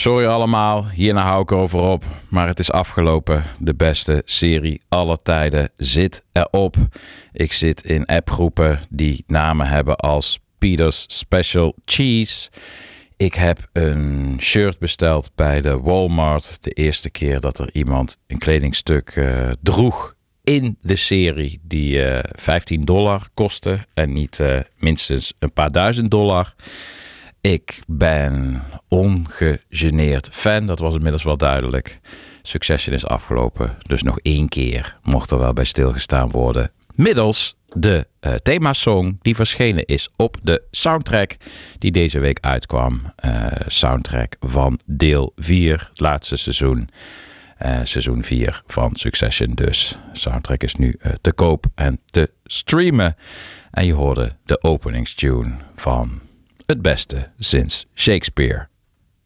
Sorry allemaal, hierna hou ik over op. Maar het is afgelopen. De beste serie aller tijden zit erop. Ik zit in appgroepen die namen hebben als Peter's Special Cheese. Ik heb een shirt besteld bij de Walmart. De eerste keer dat er iemand een kledingstuk uh, droeg in de serie die uh, eh, 15 dollar kostte. En niet uh, minstens een paar duizend dollar. Ik ben ongegeneerd fan, dat was inmiddels wel duidelijk. Succession is afgelopen, dus nog één keer mocht er wel bij stilgestaan worden. Middels de uh, themasong die verschenen is op de soundtrack die deze week uitkwam. Uh, soundtrack van deel 4, het laatste seizoen. Uh, seizoen 4 van Succession dus. Soundtrack is nu te koop en te streamen. En je hoorde de openingstune van het beste sinds Shakespeare.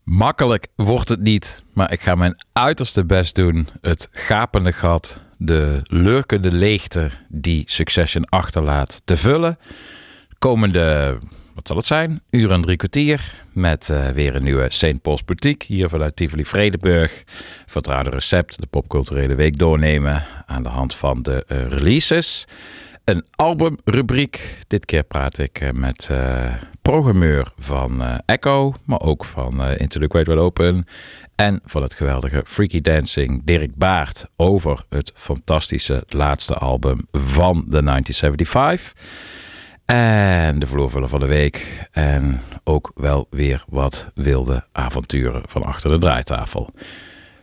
Makkelijk wordt het niet, maar ik ga mijn uiterste best doen. Het gapende gat, de lurkende leegte die Succession achterlaat te vullen. Komende, wat zal het zijn, uur en drie kwartier. Met uh, weer een nieuwe St. Paul's Boutique hier vanuit Tivoli Vredenburg. Vertrouwde recept, de popculturele week doornemen aan de hand van de uh, releases een albumrubriek. Dit keer praat ik eh, met uh, programmeur van uh, Echo, maar ook van uh, Into the Great Open. En van het geweldige Freaky Dancing, Dirk Baart, over het fantastische laatste album van de 1975. En de vloervuller van de week. En ook wel weer wat wilde avonturen van achter de draaitafel.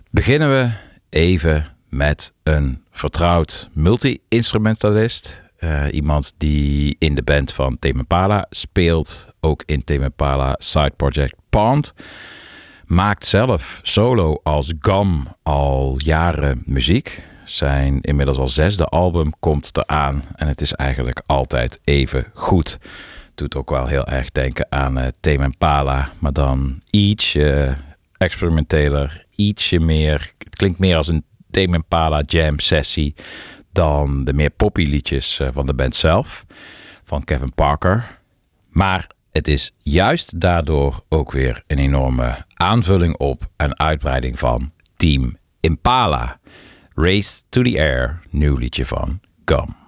Beginnen we even met een vertrouwd multi-instrumentalist. Uh, iemand die in de band van Tame Pala speelt. Ook in Tame Pala side project Pond. Maakt zelf solo als Gam al jaren muziek. Zijn inmiddels al zesde album komt eraan. En het is eigenlijk altijd even goed. Doet ook wel heel erg denken aan uh, Tame Pala. Maar dan ietsje experimenteler. Ietsje meer. Het klinkt meer als een Tame Impala jam sessie dan de meer poppy liedjes eh, van de band zelf, van Kevin Parker. Maar het is juist daardoor ook weer een enorme aanvulling op en uitbreiding van Team Impala. Race to the Air, nieuw liedje van Gum.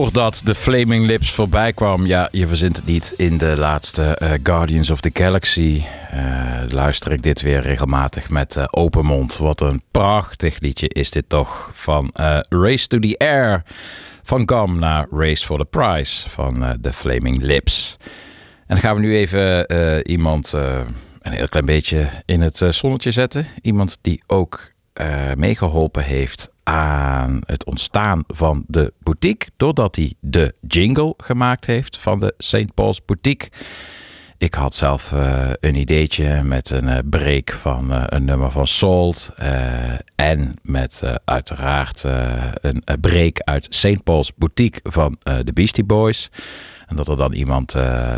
Doordat de Flaming Lips voorbij kwam, ja, je verzint het niet, in de laatste uh, Guardians of the Galaxy uh, luister ik dit weer regelmatig met uh, open mond. Wat een prachtig liedje is dit toch van Race to the Air van Gum naar Race for the Prize van de Flaming Lips. En dan gaan we nu even iemand een heel klein beetje in het zonnetje zetten. Iemand die ook meegeholpen heeft aan het ontstaan van de boutique. Doordat hij de jingle gemaakt heeft van de St. Paul's Boutique. Ik had zelf uh, een ideetje met een uh, break van uh, een nummer van Salt. en met uiteraard een break uit St. Paul's Boutique van de Beastie Boys. En dat er dan iemand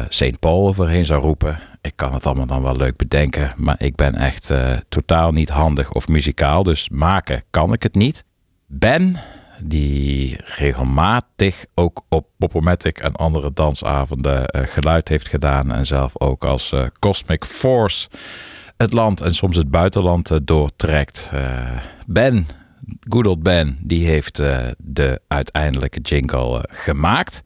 St. Paul overheen zou roepen. Ik kan het allemaal dan wel leuk bedenken. Maar ik ben echt totaal niet handig of muzikaal. Dus maken kan ik het niet. Ben, die regelmatig ook op Popomatic en andere dansavonden uh, geluid heeft gedaan. En zelf ook als uh, Cosmic Force het land en soms het buitenland uh, doortrekt. ben, good old Ben, die heeft de uiteindelijke jingle gemaakt.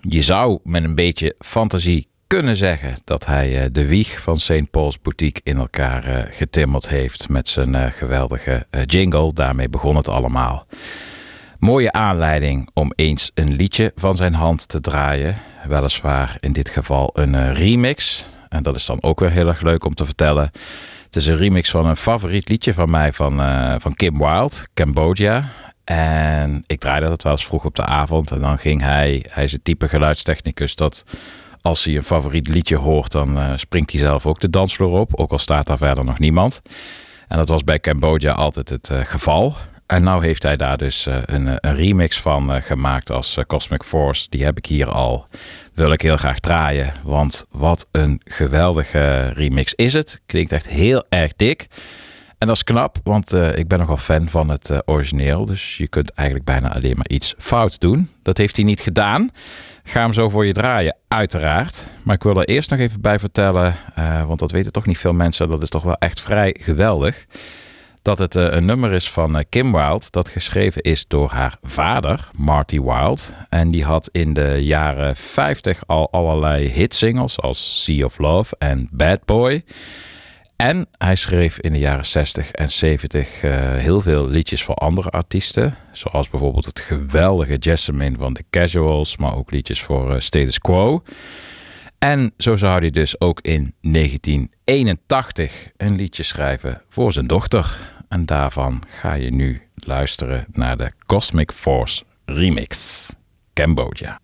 Je zou met een beetje fantasie kunnen zeggen dat hij eh, de wieg van St. Paul's Boutique in elkaar eh, getimmerd heeft met zijn eh, geweldige jingle. Daarmee begon het allemaal. Mooie aanleiding om eens een liedje van zijn hand te draaien. Weliswaar in dit geval een remix. En dat is dan ook weer heel erg leuk om te vertellen. Het is een remix van een favoriet liedje van mij van, van Kim Wilde, Cambodia. En ik draaide dat wel eens vroeg op de avond. En dan ging hij, hij is een type geluidstechnicus dat als hij een favoriet liedje hoort, dan uh, springt hij zelf ook de dansvloer op. Ook al staat daar verder nog niemand. En dat was bij Cambodja altijd het uh, geval. En nou heeft hij daar dus uh, een, een, remix van gemaakt als Cosmic Force. Die heb ik hier al. Wil ik heel graag draaien. Want wat een geweldige remix is het. Klinkt echt heel erg dik. En dat is knap, want ik ben nogal fan van het origineel. Dus je kunt eigenlijk bijna alleen maar iets fout doen. Dat heeft hij niet gedaan. Ga hem zo voor je draaien, uiteraard. Maar ik wil er eerst nog even bij vertellen, uh, want dat weten toch niet veel mensen. Dat is toch wel echt vrij geweldig. Dat het een nummer is van Kim Wilde, dat geschreven is door haar vader, Marty Wilde. En die had in de jaren 50 al allerlei hitsingles als Sea of Love en Bad Boy. En hij schreef in de jaren 60 en 70 uh, heel veel liedjes voor andere artiesten. Zoals bijvoorbeeld het geweldige Jessamine van The Casuals, maar ook liedjes voor uh, Status Quo. En zo zou hij dus ook in 1981 een liedje schrijven voor zijn dochter. En daarvan ga je nu luisteren naar de Cosmic Force remix. Cambodia.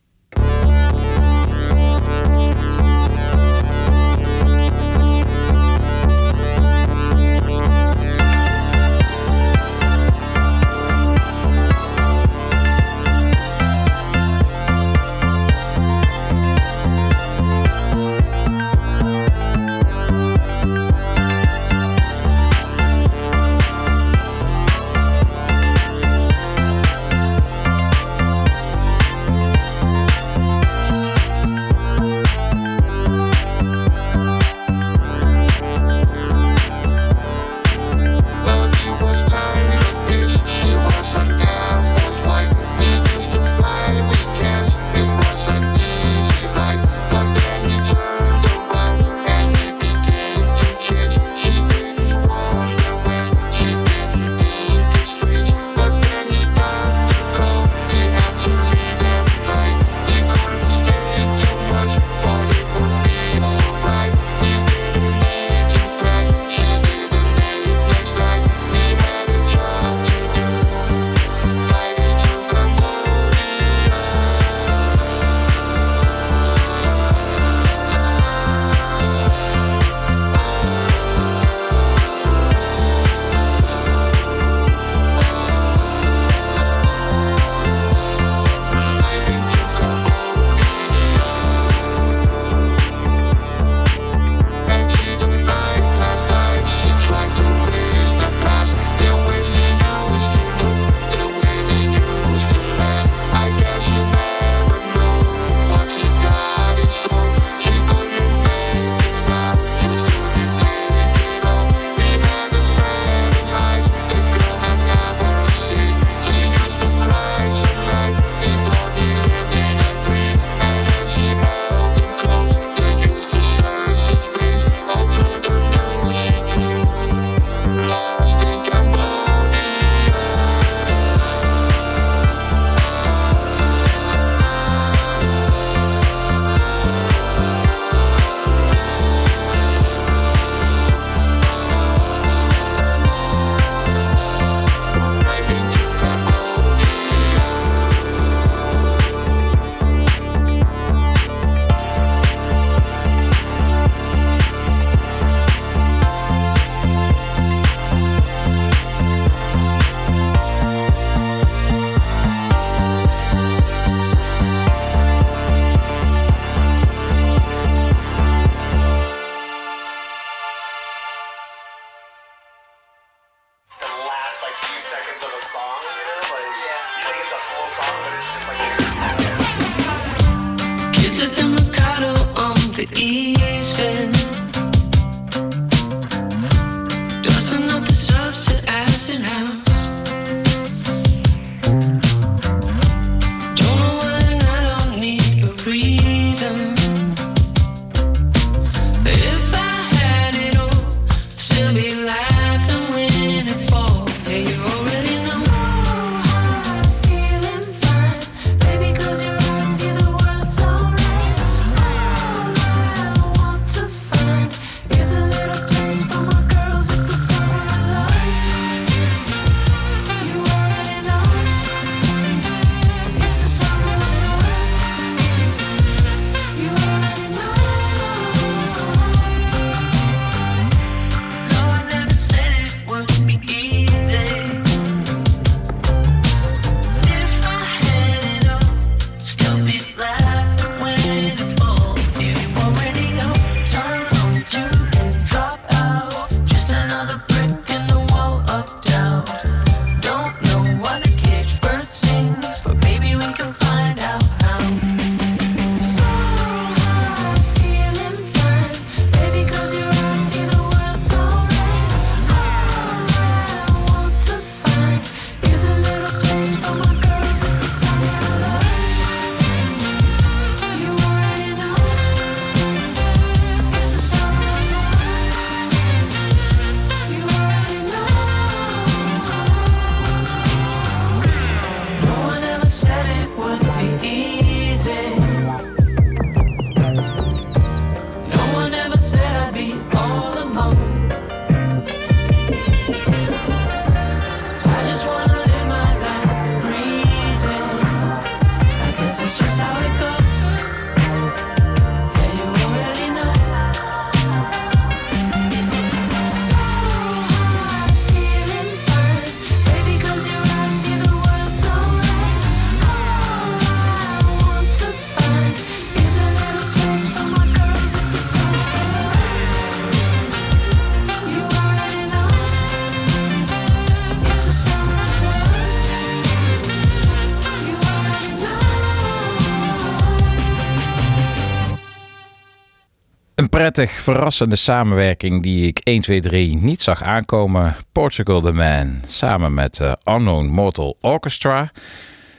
Prettig verrassende samenwerking die ik 1, 2, 3 niet zag aankomen. Portugal The Man samen met eh, Unknown Mortal Orchestra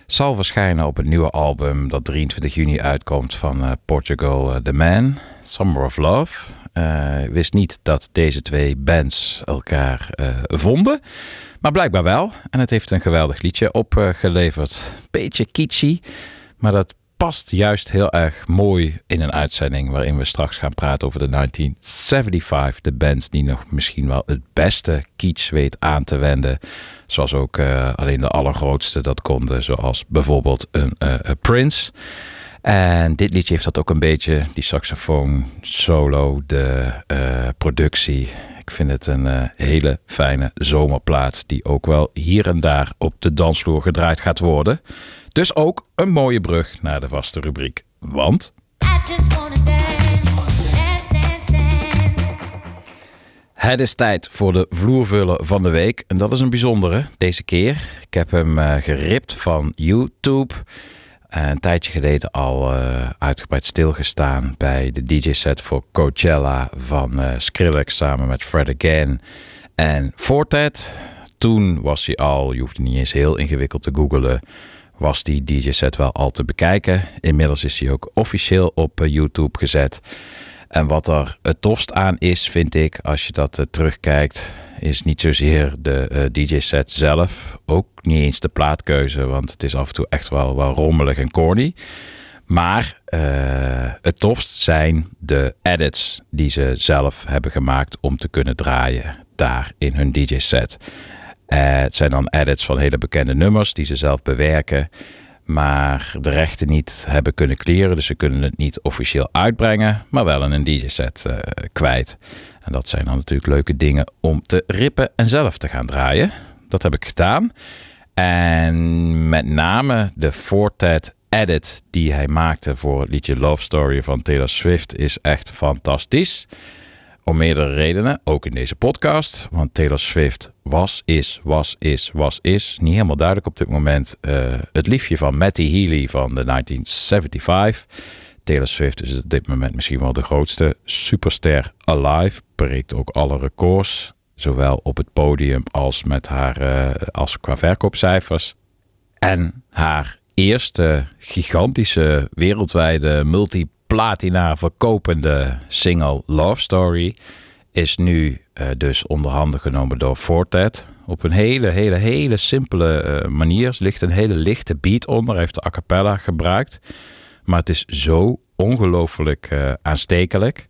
zal verschijnen op het nieuwe album dat 23 juni uitkomt van eh, Portugal The Man, Summer of Love. Eh, wist niet dat deze twee bands elkaar eh, vonden, maar blijkbaar wel. En het heeft een geweldig liedje opgeleverd. Beetje kitschy, maar dat past juist heel erg mooi in een uitzending waarin we straks gaan praten over de 1975. De band die nog misschien wel het beste kitsch weet aan te wenden. Zoals ook eh, alleen de allergrootste dat konden, zoals bijvoorbeeld een eh, Prince. En dit liedje heeft dat ook een beetje, die saxofoon solo, de productie. Ik vind het een hele fijne zomerplaat die ook wel hier en daar op de dansvloer gedraaid gaat worden. Dus ook een mooie brug naar de vaste rubriek. Want het is tijd voor de vloervullen van de week. En dat is een bijzondere deze keer. Ik heb hem eh, geript van YouTube. Eh, een tijdje geleden al eh, uitgebreid stilgestaan bij de DJ-set voor Coachella van eh, Skrillex samen met Fred Again en Fortet. Toen was hij al, je hoeft niet eens heel ingewikkeld te googlen, was die DJ-set wel al te bekijken. Inmiddels is hij ook officieel op eh, YouTube gezet. En wat er het tofst aan is, vind ik, als je dat eh, terugkijkt, is niet zozeer de eh, DJ-set zelf. Ook niet eens de plaatkeuze, want het is af en toe echt wel, wel rommelig en corny. Maar het tofst zijn de edits die ze zelf hebben gemaakt om te kunnen draaien daar in hun DJ-set. Eh, het zijn dan edits van hele bekende nummers die ze zelf bewerken, maar de rechten niet hebben kunnen clearen. Dus ze kunnen het niet officieel uitbrengen, maar wel in een DJ-set eh, kwijt. En dat zijn dan natuurlijk leuke dingen om te rippen en zelf te gaan draaien. Dat heb ik gedaan. En met name de Fortet edit die hij maakte voor het liedje Love Story van Taylor Swift is echt fantastisch. Om meerdere redenen, ook in deze podcast. Want Taylor Swift was, is, was, is, was, is. Niet helemaal duidelijk op dit moment. eh, het liefje van Matty Healy van de 1975. Taylor Swift is op dit moment misschien wel de grootste superster alive. Breekt ook alle records. Zowel op het podium als, met haar, eh, als qua verkoopcijfers. En haar eerste gigantische wereldwijde multiplatina verkopende single Love Story is nu eh, dus onder handen genomen door Fortet. Op een hele, hele, hele simpele eh, manier. Er ligt een hele lichte beat onder. Hij heeft de a cappella gebruikt. Maar het is zo ongelooflijk eh, aanstekelijk.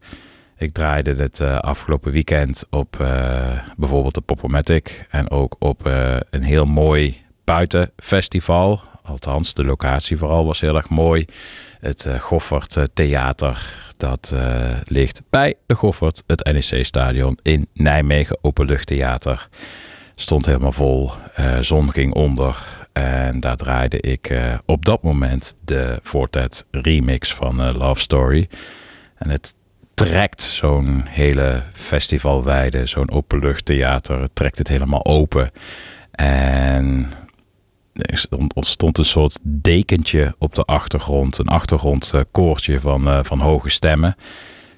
Ik draaide het afgelopen weekend op bijvoorbeeld de Popomatic. En ook op een heel mooi buitenfestival. Althans, de locatie vooral was heel erg mooi. Het eh, Goffert eh, Theater. Dat eh, ligt bij de Goffert, het NEC-stadion in Nijmegen, Openluchttheater. Stond helemaal vol. Zon ging onder. En daar draaide ik op dat moment de Fortet remix van Love Story. En het trekt zo'n hele festivalweide, zo'n openluchttheater, het trekt het helemaal open. En ontstond een soort dekentje op de achtergrond, een achtergrondkoortje van, eh, van hoge stemmen.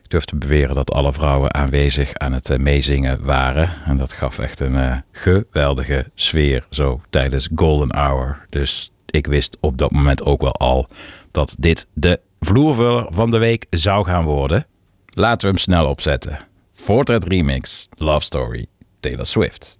Ik durf te beweren dat alle vrouwen aanwezig aan het eh, meezingen waren. En dat gaf echt een eh, geweldige sfeer zo tijdens Golden Hour. Dus ik wist op dat moment ook wel al dat dit de vloervuller van de week zou gaan worden. Laten we hem snel opzetten. Fortred Remix, Love Story, Taylor Swift.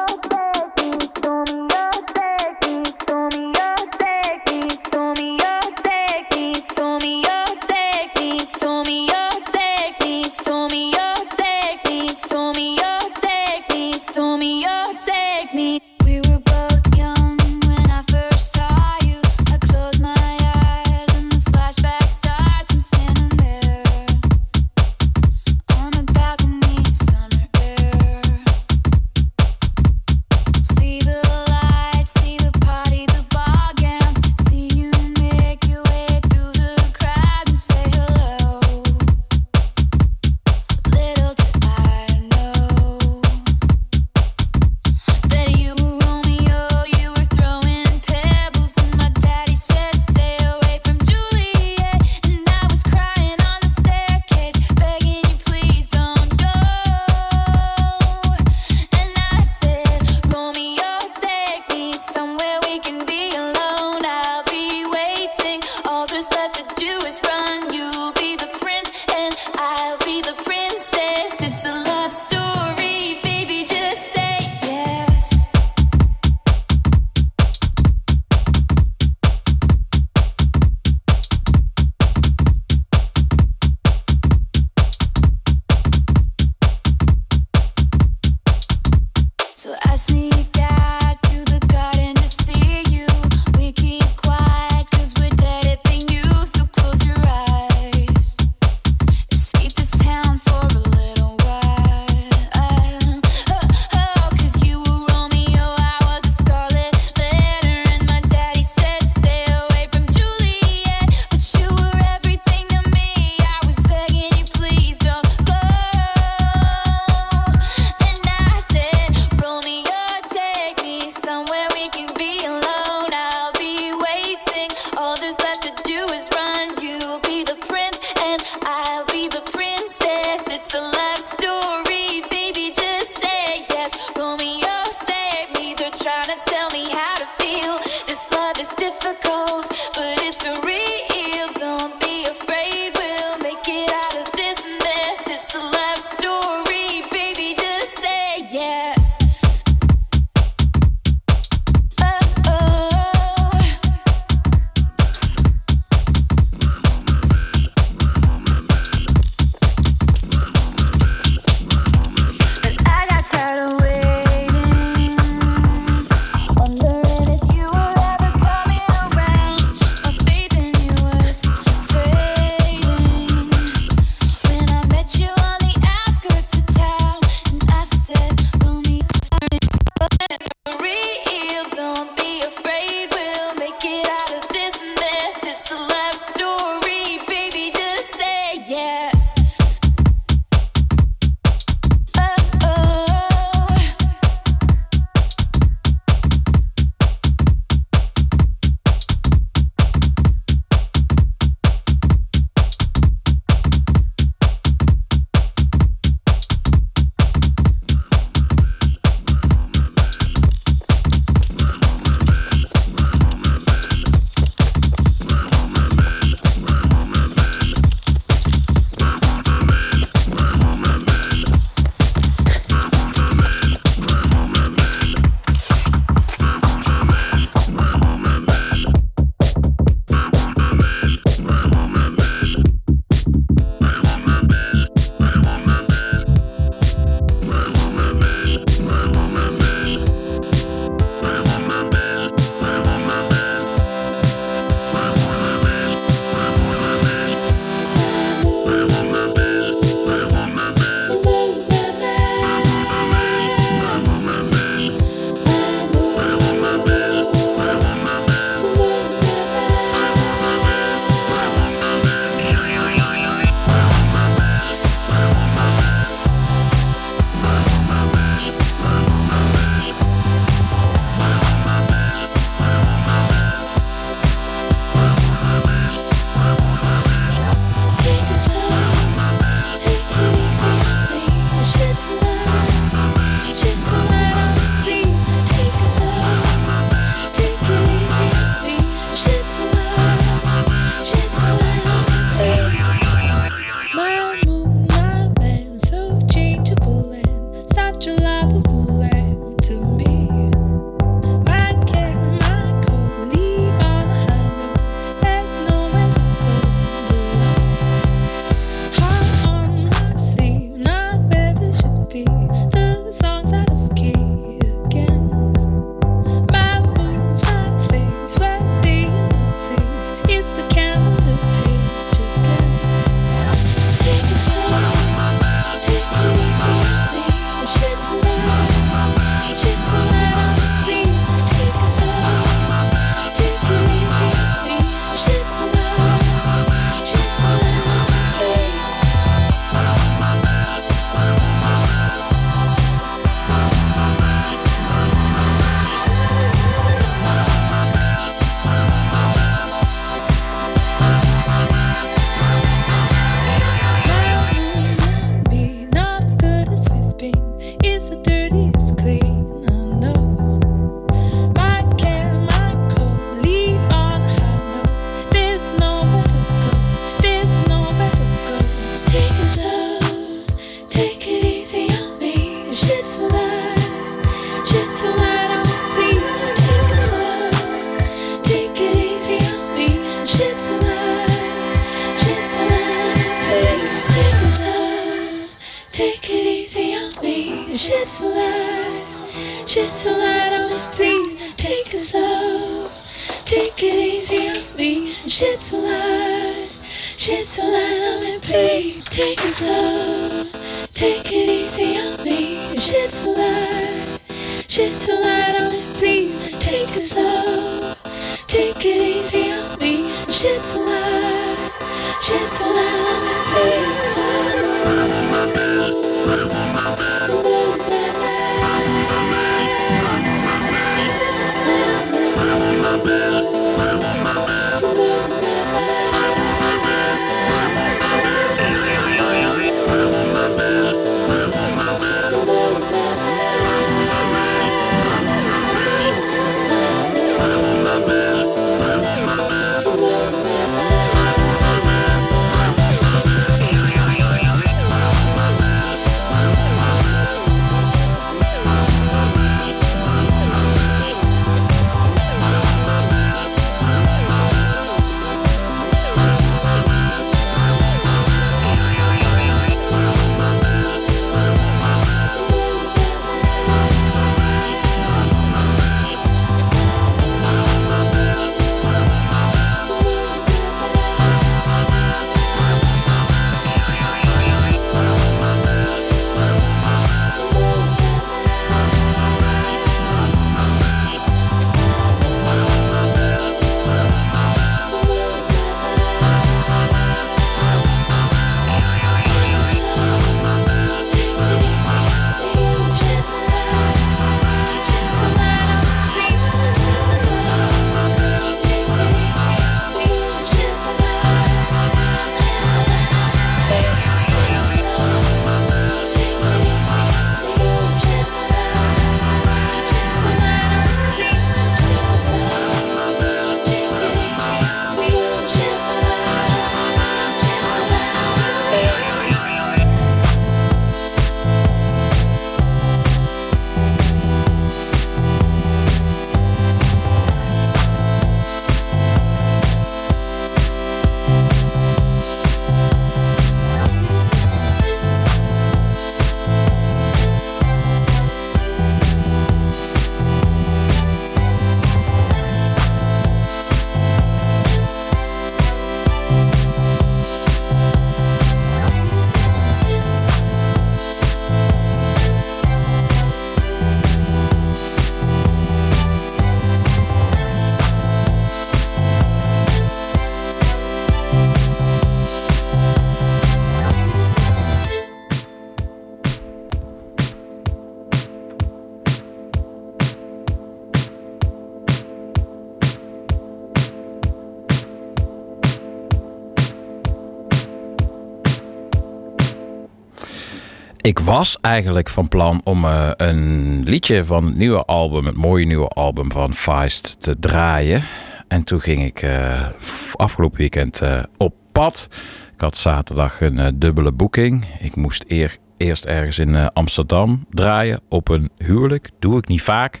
Ik was eigenlijk van plan om eh, een liedje van het nieuwe album, het mooie nieuwe album van Feist, te draaien. En toen ging ik eh, afgelopen weekend eh, op pad. Ik had zaterdag een dubbele boeking. Ik moest eer, eerst ergens in Amsterdam draaien op een huwelijk. Doe ik niet vaak.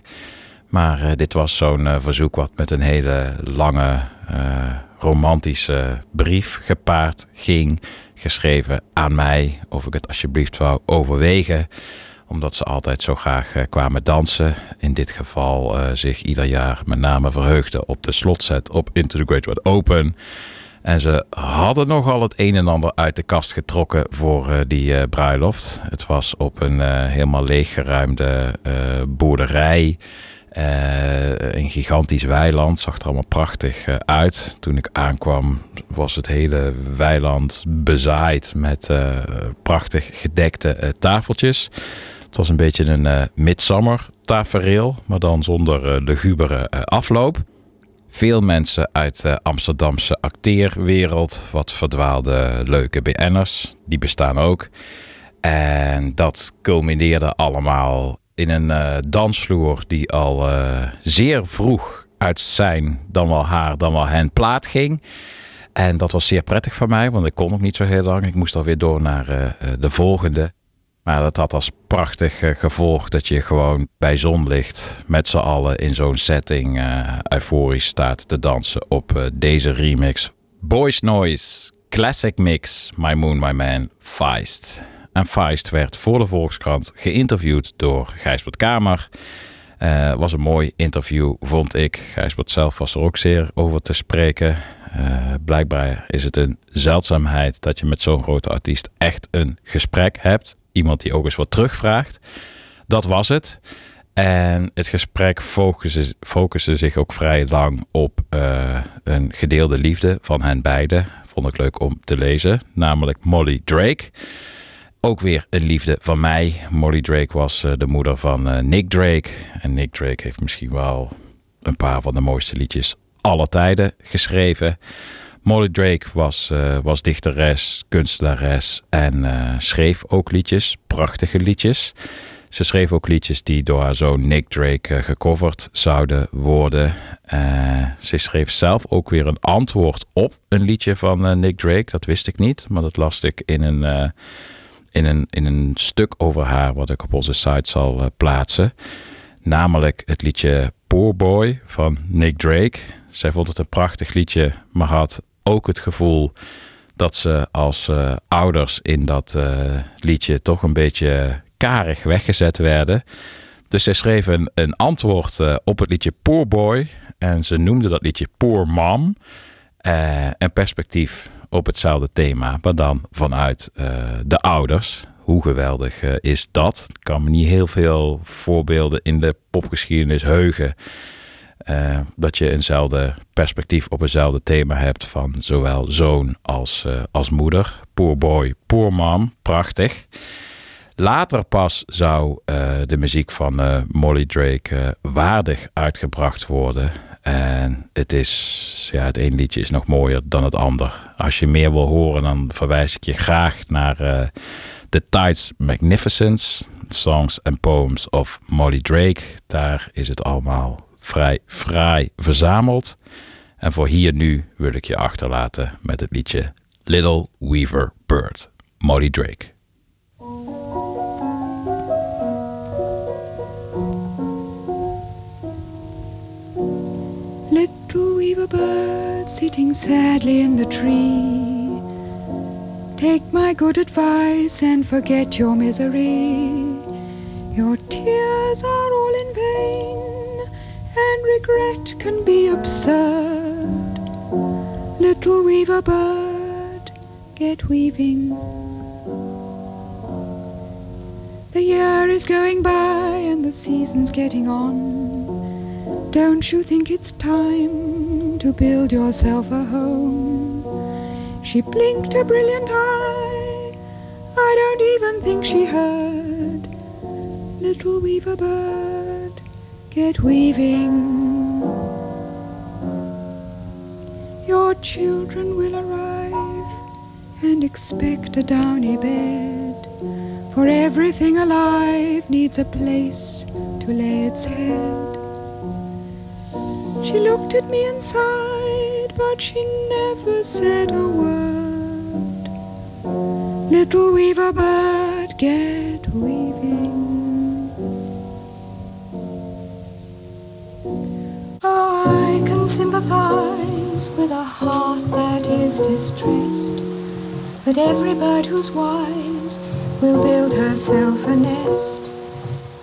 Maar dit was zo'n verzoek wat met een hele lange romantische brief gepaard ging. Geschreven aan mij of ik het alsjeblieft wou overwegen. Omdat ze altijd zo graag eh, kwamen dansen. In dit geval eh, zich ieder jaar met name verheugden op de slotset op Into the Great Wide Open. En ze hadden nogal het een en ander uit de kast getrokken voor eh, die bruiloft. Het was op een helemaal leeggeruimde boerderij. Eh, een gigantisch weiland, zag er allemaal prachtig eh, uit. Toen ik aankwam was het hele weiland bezaaid met eh, prachtig gedekte tafeltjes. Het was een beetje een eh midsummer tafereel, maar dan zonder lugubere afloop. Veel mensen uit de Amsterdamse acteerwereld, wat verdwaalde leuke BN'ers, die bestaan ook. En dat culmineerde allemaal in een eh, dansvloer die al eh, zeer vroeg uit zijn, dan wel haar, dan wel hen plaat ging. En dat was zeer prettig voor mij, want ik kon nog niet zo heel lang. Ik moest alweer door naar eh, de volgende. Maar dat had als prachtig gevolg dat je gewoon bij zonlicht met z'n allen in zo'n setting euforisch staat te dansen op deze remix. Boys Noise, Classic Mix, My Moon, My Man, Feist. En Feist werd voor de Volkskrant geïnterviewd door Gijsbert Kamer. Eh, was een mooi interview, vond ik. Gijsbert zelf was er ook zeer over te spreken. Eh, blijkbaar is het een zeldzaamheid dat je met zo'n grote artiest echt een gesprek hebt. Iemand die ook eens wat terugvraagt. Dat was het. En het gesprek focuste, focuste zich ook vrij lang op eh, een gedeelde liefde van hen beiden. Vond ik leuk om te lezen, namelijk Molly Drake. Ook weer een liefde van mij. Molly Drake was eh, de moeder van eh, Nick Drake. En Nick Drake heeft misschien wel een paar van de mooiste liedjes aller tijden geschreven. Molly Drake was, eh, was dichteres, kunstenares en schreef ook liedjes, prachtige liedjes. Ze schreef ook liedjes die door haar zoon Nick Drake gecoverd zouden worden. Ze schreef zelf ook weer een antwoord op een liedje van Nick Drake. Dat wist ik niet, maar dat las ik in een, in een, in een stuk over haar, wat ik op onze site zal eh, plaatsen. Namelijk het liedje Poor Boy van Nick Drake. Zij vond het een prachtig liedje, maar had ook het gevoel dat ze als eh, ouders in dat eh, liedje toch een beetje karig weggezet werden. Dus zij schreef een, een antwoord op het liedje Poor Boy. En ze noemde dat liedje Poor Mom. Een perspectief op hetzelfde thema, maar dan vanuit eh, de ouders. Hoe geweldig eh, is dat? Ik kan me niet heel veel voorbeelden in de popgeschiedenis heugen. eh, dat je eenzelfde perspectief op eenzelfde thema hebt van zowel zoon als, als moeder. Poor boy, poor mom, prachtig. Later pas zou de muziek van Molly Drake waardig uitgebracht worden. En het is, ja, het ene liedje is nog mooier dan het ander. Als je meer wil horen, dan verwijs ik je graag naar eh The Tides Magnificence, Songs and Poems of Molly Drake. Daar is het allemaal vrij fraai verzameld. En voor hier nu wil ik je achterlaten met het liedje Little Weaver Bird, Molly Drake. Bird sitting sadly in the tree. Take my good advice and forget your misery. Your tears are all in vain, and regret can be absurd. Little weaver bird, get weaving. The year is going by and the season's getting on. Don't you think it's time to build yourself a home? She blinked a brilliant eye. I don't even think she heard. Little weaver bird, get weaving. Your children will arrive and expect a downy bed. For everything alive needs a place to lay its head. She looked at me and sighed, but she never said a word. Little weaver bird, get weaving. Oh, I can sympathize with a heart that is distressed. But every bird who's wise will build herself a nest.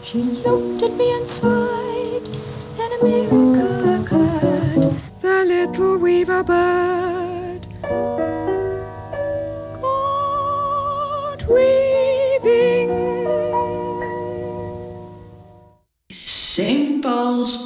She looked at me and sighed, then a. The little weaver bird got weaving. St. Paul's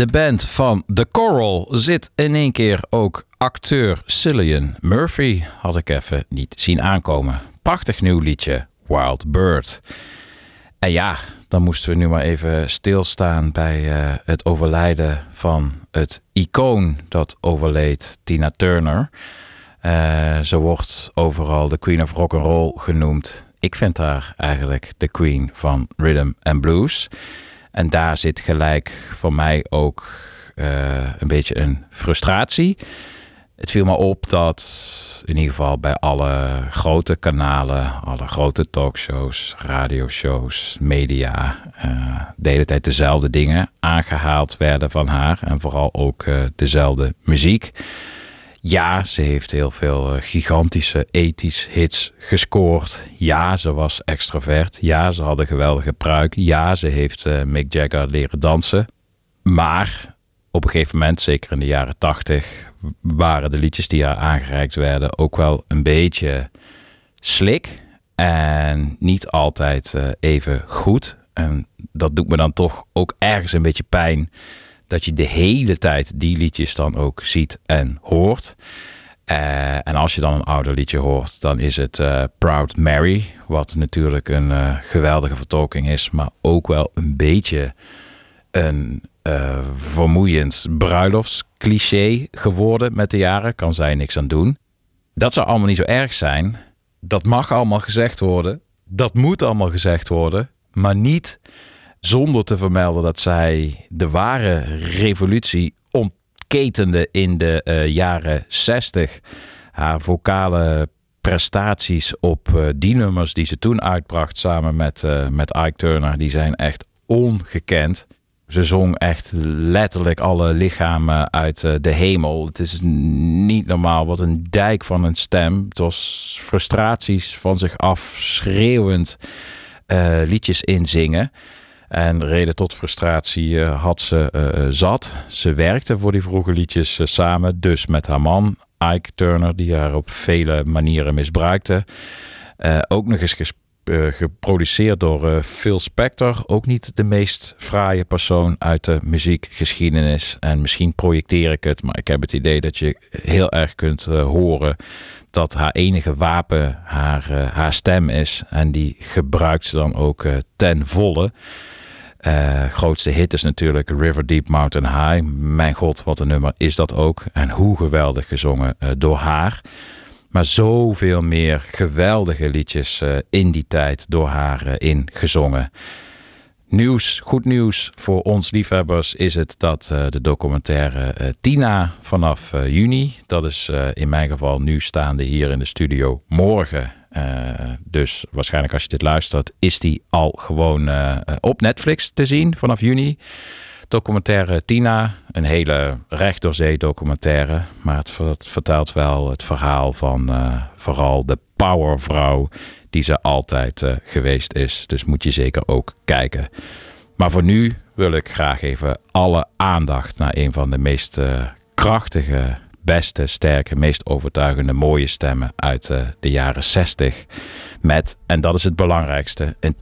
de band van The Coral zit in één keer ook acteur Cillian Murphy. Had ik even niet zien aankomen. Prachtig nieuw liedje, Wild Bird. En ja, dan moesten we nu maar even stilstaan bij eh, het overlijden van het icoon dat overleed, Tina Turner. Eh, ze wordt overal de Queen of Rock and Roll genoemd. Ik vind haar eigenlijk de Queen van Rhythm and Blues. En daar zit gelijk voor mij ook eh, een beetje een frustratie. Het viel me op dat in ieder geval bij alle grote kanalen, alle grote talkshows, radioshows, media, eh, de hele tijd dezelfde dingen aangehaald werden van haar. En vooral ook eh, dezelfde muziek. Ja, ze heeft heel veel eh, gigantische ethisch hits gescoord. Ja, ze was extravert. Ja, ze had een geweldige pruik. Ja, ze heeft eh, Mick Jagger leren dansen. Maar op een gegeven moment, zeker in de jaren tachtig, waren de liedjes die haar aangereikt werden ook wel een beetje slik. En niet altijd eh, even goed. En dat doet me dan toch ook ergens een beetje pijn dat je de hele tijd die liedjes dan ook ziet en hoort. Eh, en als je dan een ouder liedje hoort, dan is het eh, Proud Mary. Wat natuurlijk een eh, geweldige vertolking is, maar ook wel een beetje een vermoeiend bruiloftscliché geworden met de jaren. Kan zij niks aan doen. Dat zou allemaal niet zo erg zijn. Dat mag allemaal gezegd worden. Dat moet allemaal gezegd worden. Maar niet zonder te vermelden dat zij de ware revolutie ontketende in de eh, jaren 60. Haar vocale prestaties op eh, die nummers die ze toen uitbracht samen met, eh, met Ike Turner, die zijn echt ongekend. Ze zong echt letterlijk alle lichamen uit de hemel. Het is niet normaal. Wat een dijk van een stem. Het was frustraties van zich af, schreeuwend liedjes inzingen. En reden tot frustratie eh, had ze eh, zat. Ze werkte voor die vroege liedjes eh, samen. Dus met haar man, Ike Turner, die haar op vele manieren misbruikte. Eh, ook nog eens eh, geproduceerd door eh, Phil Spector. Ook niet de meest fraaie persoon uit de muziekgeschiedenis. En misschien projecteer ik het, maar ik heb het idee dat je heel erg kunt eh, horen dat haar enige wapen haar, eh, haar stem is. En die gebruikt ze dan ook eh, ten volle. Eh, grootste hit is natuurlijk River Deep Mountain High. Mijn god, wat een nummer is dat ook. En hoe geweldig gezongen eh, door haar. Maar zoveel meer geweldige liedjes eh, in die tijd door haar ingezongen. Nieuws, goed nieuws voor ons liefhebbers is het dat de documentaire Tina vanaf juni, dat is in mijn geval nu staande hier in de studio morgen. Eh, dus waarschijnlijk als je dit luistert, is die al gewoon eh, op Netflix te zien vanaf juni. Documentaire Tina, een hele recht door zee documentaire. Maar het, ver- het vertelt wel het verhaal van eh, vooral de powervrouw die ze altijd geweest is. Dus moet je zeker ook kijken. Maar voor nu wil ik graag even alle aandacht naar een van de meest krachtige, beste, sterke, meest overtuigende, mooie stemmen uit eh, de jaren 60. Met, en dat is het belangrijkste, in,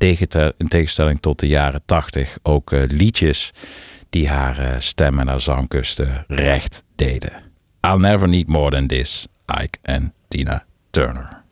in tegenstelling tot de jaren 80, ook eh, liedjes die haar eh, stem en haar zangkusten recht deden. I'll never need more than this, Ike en Tina Turner.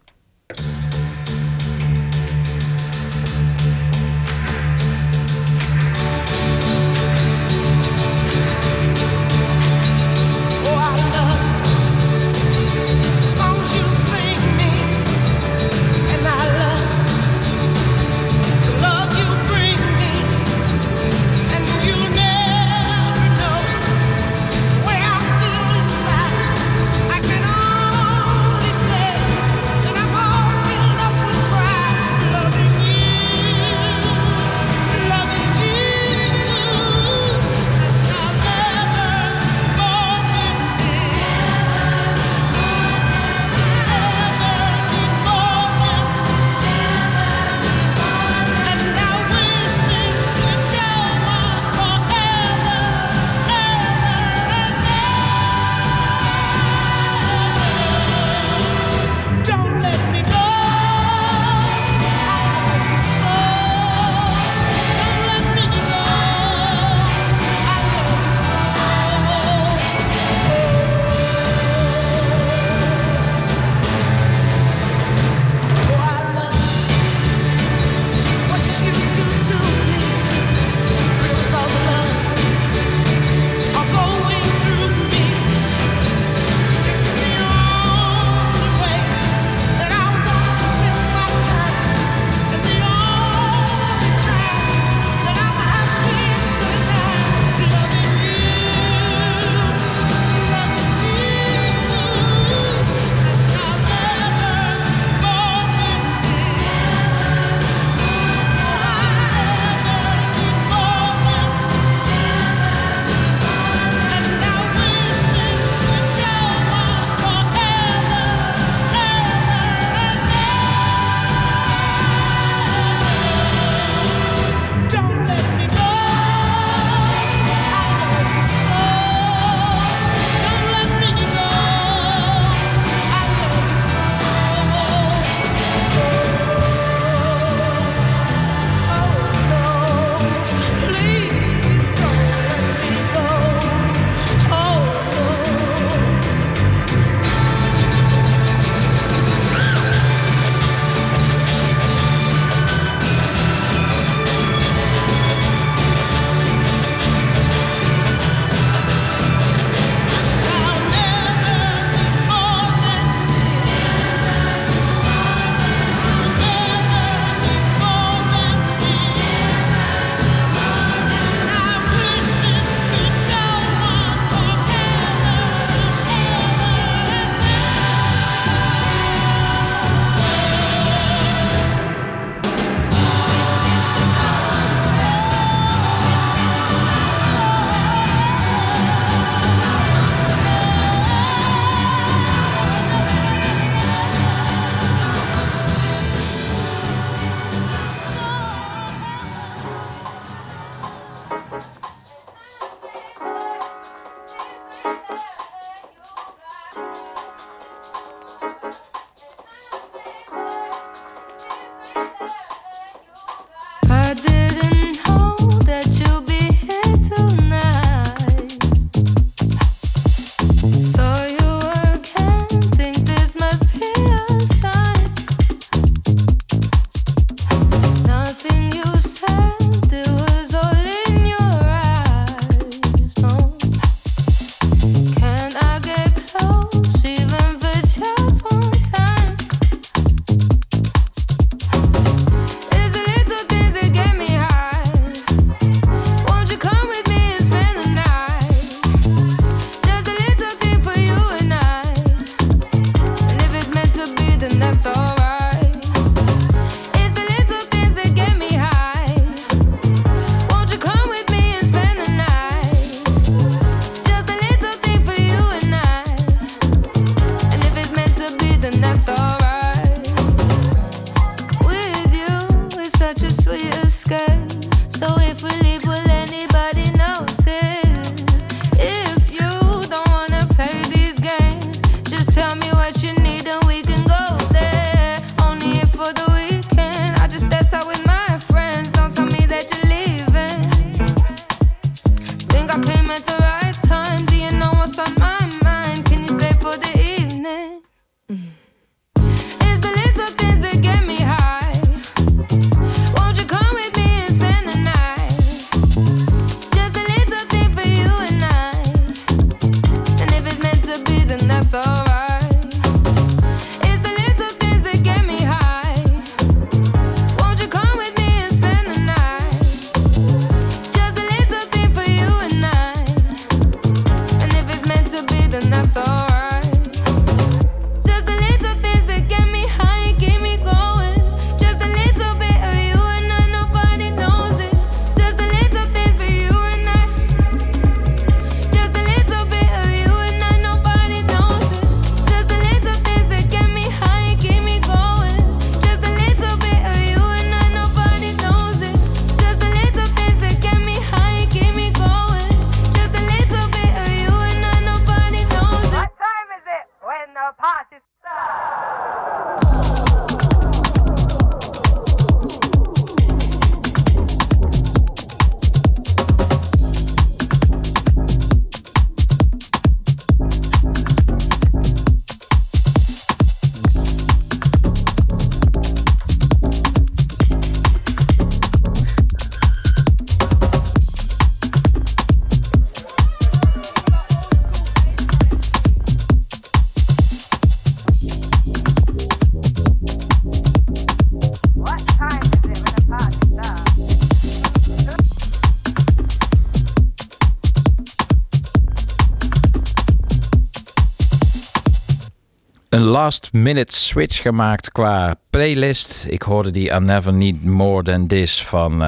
Minute switch gemaakt qua playlist. Ik hoorde die I Never Need More Than This van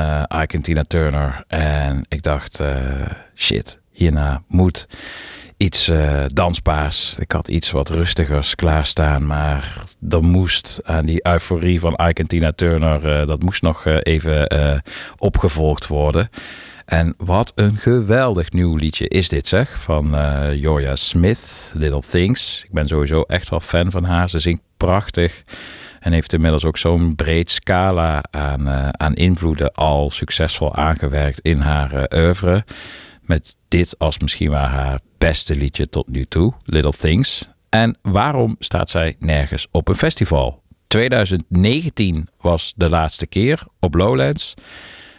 Tina Turner. En ik dacht, eh, shit, hierna moet iets eh, dansbaars. Ik had iets wat rustigers klaarstaan, maar er moest aan die euforie van Ike en Tina Turner, dat moest nog even opgevolgd worden. En wat een geweldig nieuw liedje is dit zeg, van eh Joya Smith, Little Things. Ik ben sowieso echt wel fan van haar. Ze zingt prachtig en heeft inmiddels ook zo'n breed scala aan, eh, aan invloeden al succesvol aangewerkt in haar eh, oeuvre. Met dit als misschien wel haar beste liedje tot nu toe, Little Things. En waarom staat zij nergens op een festival? 2019 was de laatste keer op Lowlands.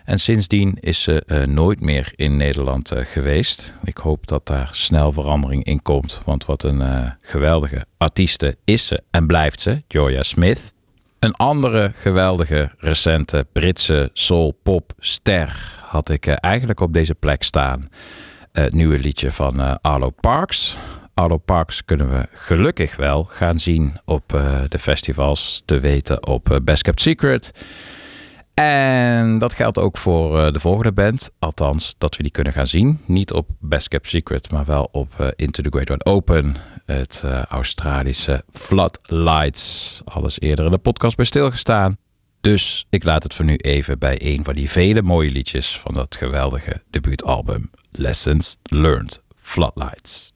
En sindsdien is ze eh, nooit meer in Nederland eh, geweest. Ik hoop dat daar snel verandering in komt. Want wat een eh, geweldige artieste is ze en blijft ze, Joya Smith. Een andere geweldige recente Britse soul-pop ster had ik eigenlijk op deze plek staan. Het nieuwe liedje van Arlo Parks. Arlo Parks kunnen we gelukkig wel gaan zien op de festivals. Te weten op Best Kept Secret. En dat geldt ook voor eh, de volgende band. Althans, dat we die kunnen gaan zien. Niet op Best Kept Secret, maar wel op eh, Into the Great Wide Open. Het eh, Australische Floodlights. Alles eerder in de podcast bij stilgestaan. Dus ik laat het voor nu even bij een van die vele mooie liedjes van dat geweldige debuutalbum Lessons Learned Floodlights.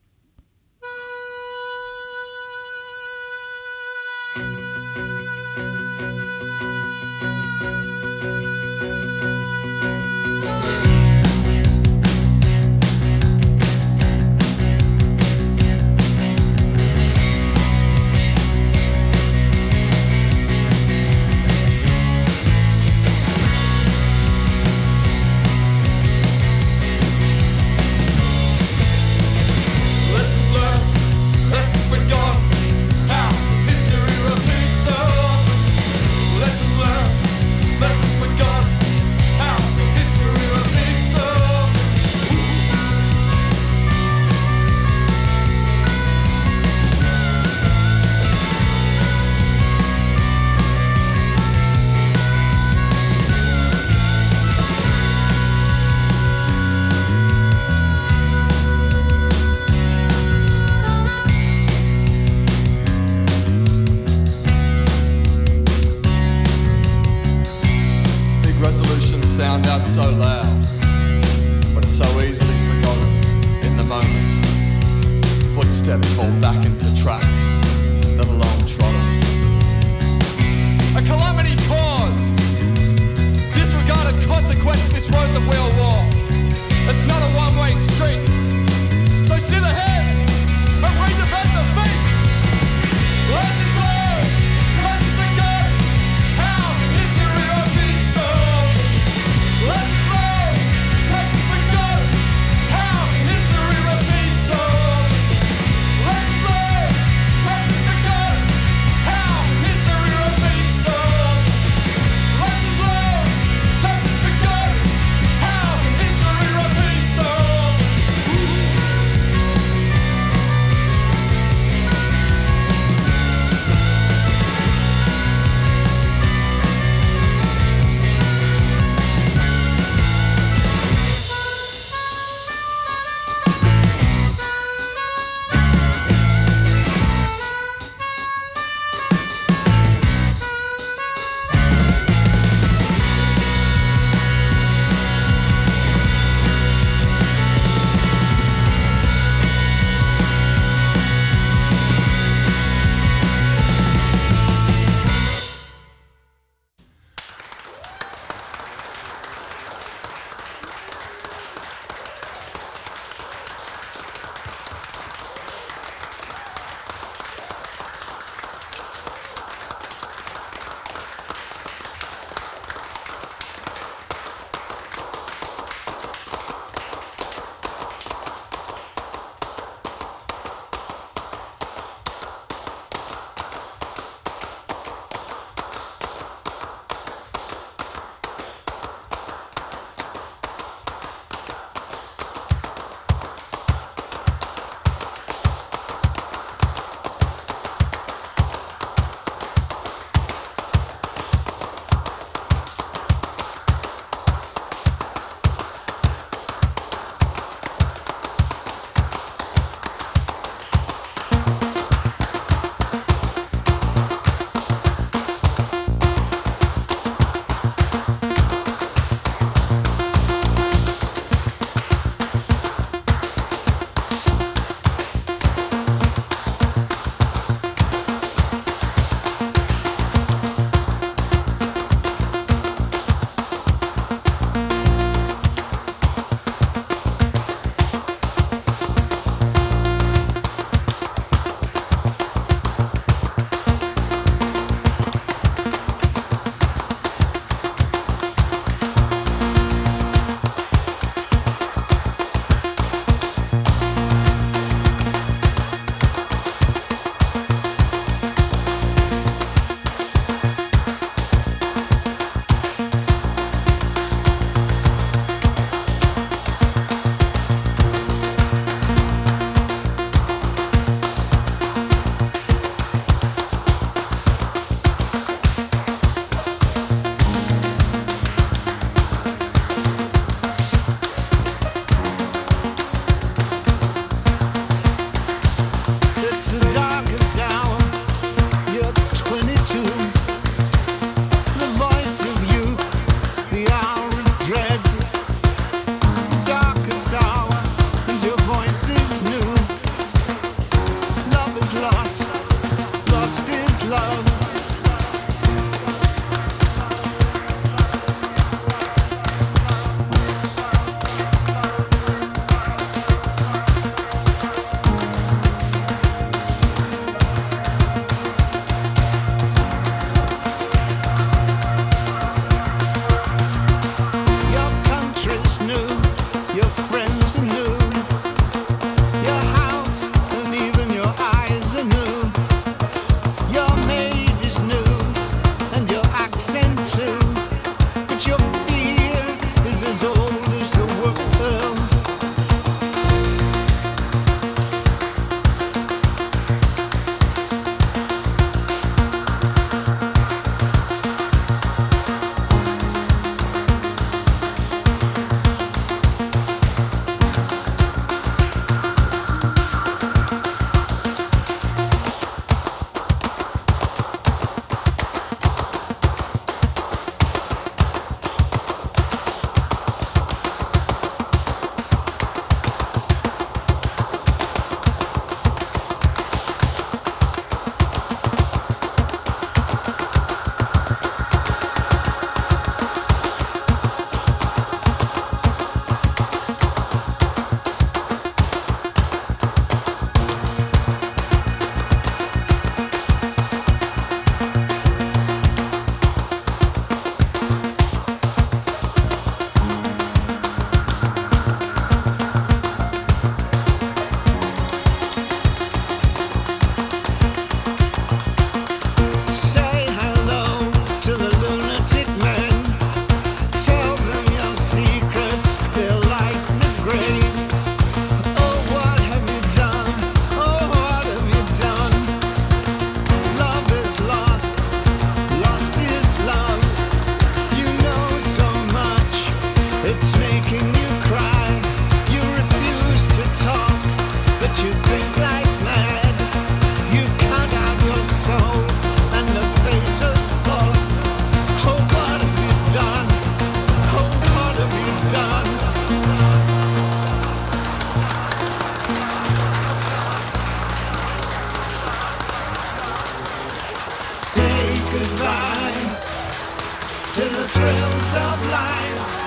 Of life,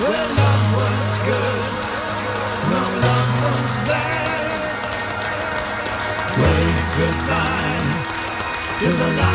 Where love was good, no love was bad. Wave goodbye to the light.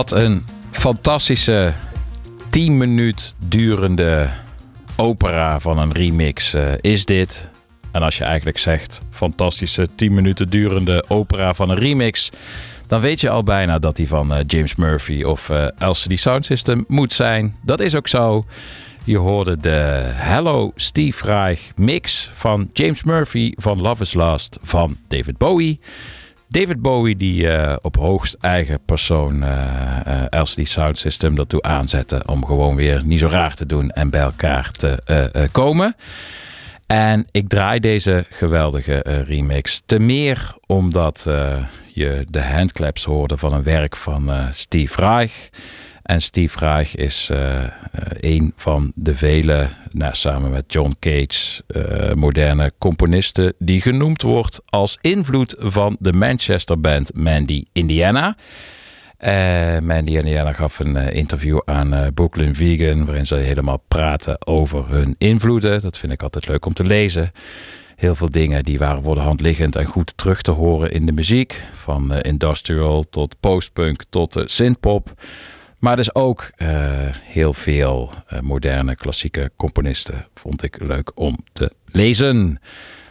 Wat een fantastische 10 minuut durende opera van een remix eh, is dit. En als je eigenlijk zegt fantastische 10 minuten durende opera van een remix, dan weet je al bijna dat die van eh, James Murphy of eh, LCD Sound System moet zijn. Dat is ook zo. Je hoorde de Hello Steve Reich mix van James Murphy van Love is Last van David Bowie. David Bowie die eh, op hoogst eigen persoon eh, eh, LCD Sound System ertoe aanzette om gewoon weer niet zo raar te doen en bij elkaar te komen. En ik draai deze geweldige remix te meer omdat je de handclaps hoorde van een werk van Steve Reich. En Steve Reich is eh, een van de vele, nou, samen met John Cage, eh, moderne componisten die genoemd wordt als invloed van de Manchester band Mandy Indiana. Eh, Mandy Indiana gaf een interview aan Brooklyn Vegan, waarin ze helemaal praten over hun invloeden. Dat vind ik altijd leuk om te lezen. Heel veel dingen die waren voor de hand liggend en goed terug te horen in de muziek. Van industrial tot postpunk tot eh, synthpop. Maar dus ook eh, heel veel eh, moderne klassieke componisten vond ik leuk om te lezen.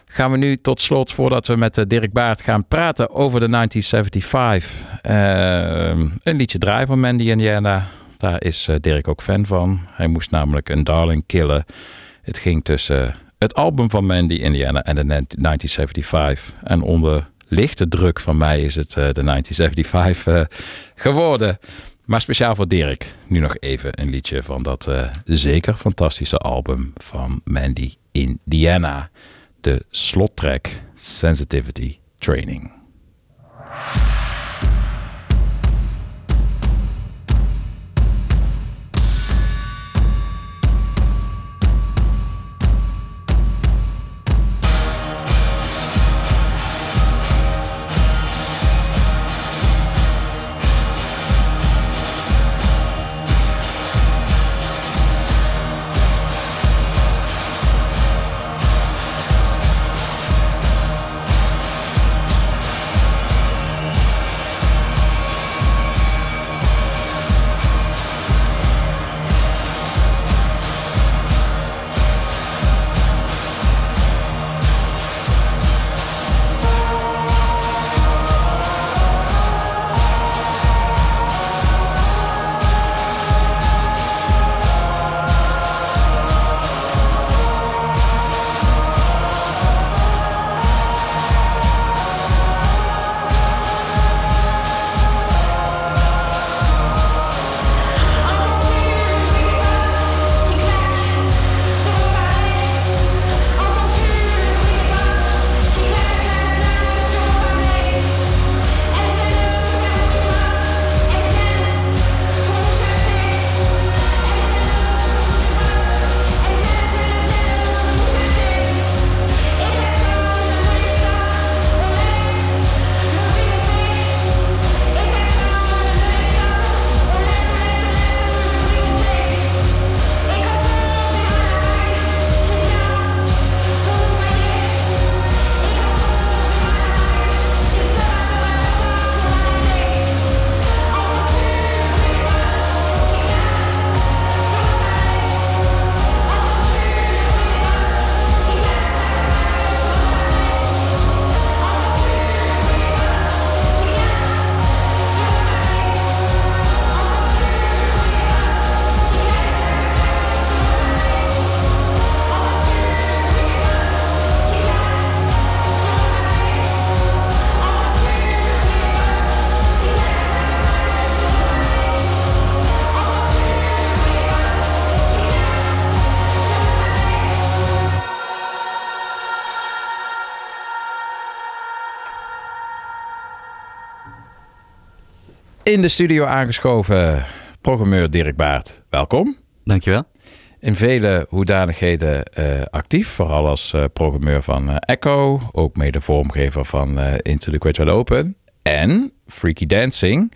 Gaan we nu tot slot, voordat we met eh, Dirk Baart gaan praten over de 1975, eh, een liedje draaien van Mandy Indiana. Daar is Dirk ook fan van. Hij moest namelijk een darling killen. Het ging tussen het album van Mandy Indiana en de 1975. En onder lichte druk van mij is het de 1975 eh, geworden. Maar speciaal voor Dirk, nu nog even een liedje van dat eh, zeker fantastische album van Mandy Indiana. De slottrack Sensitivity Training. In de studio aangeschoven programmeur Dirk Baart. Welkom. Dankjewel. In vele hoedanigheden eh, actief, vooral als eh, programmeur van eh, Echo, ook mede vormgever van Into the Open en Freaky Dancing.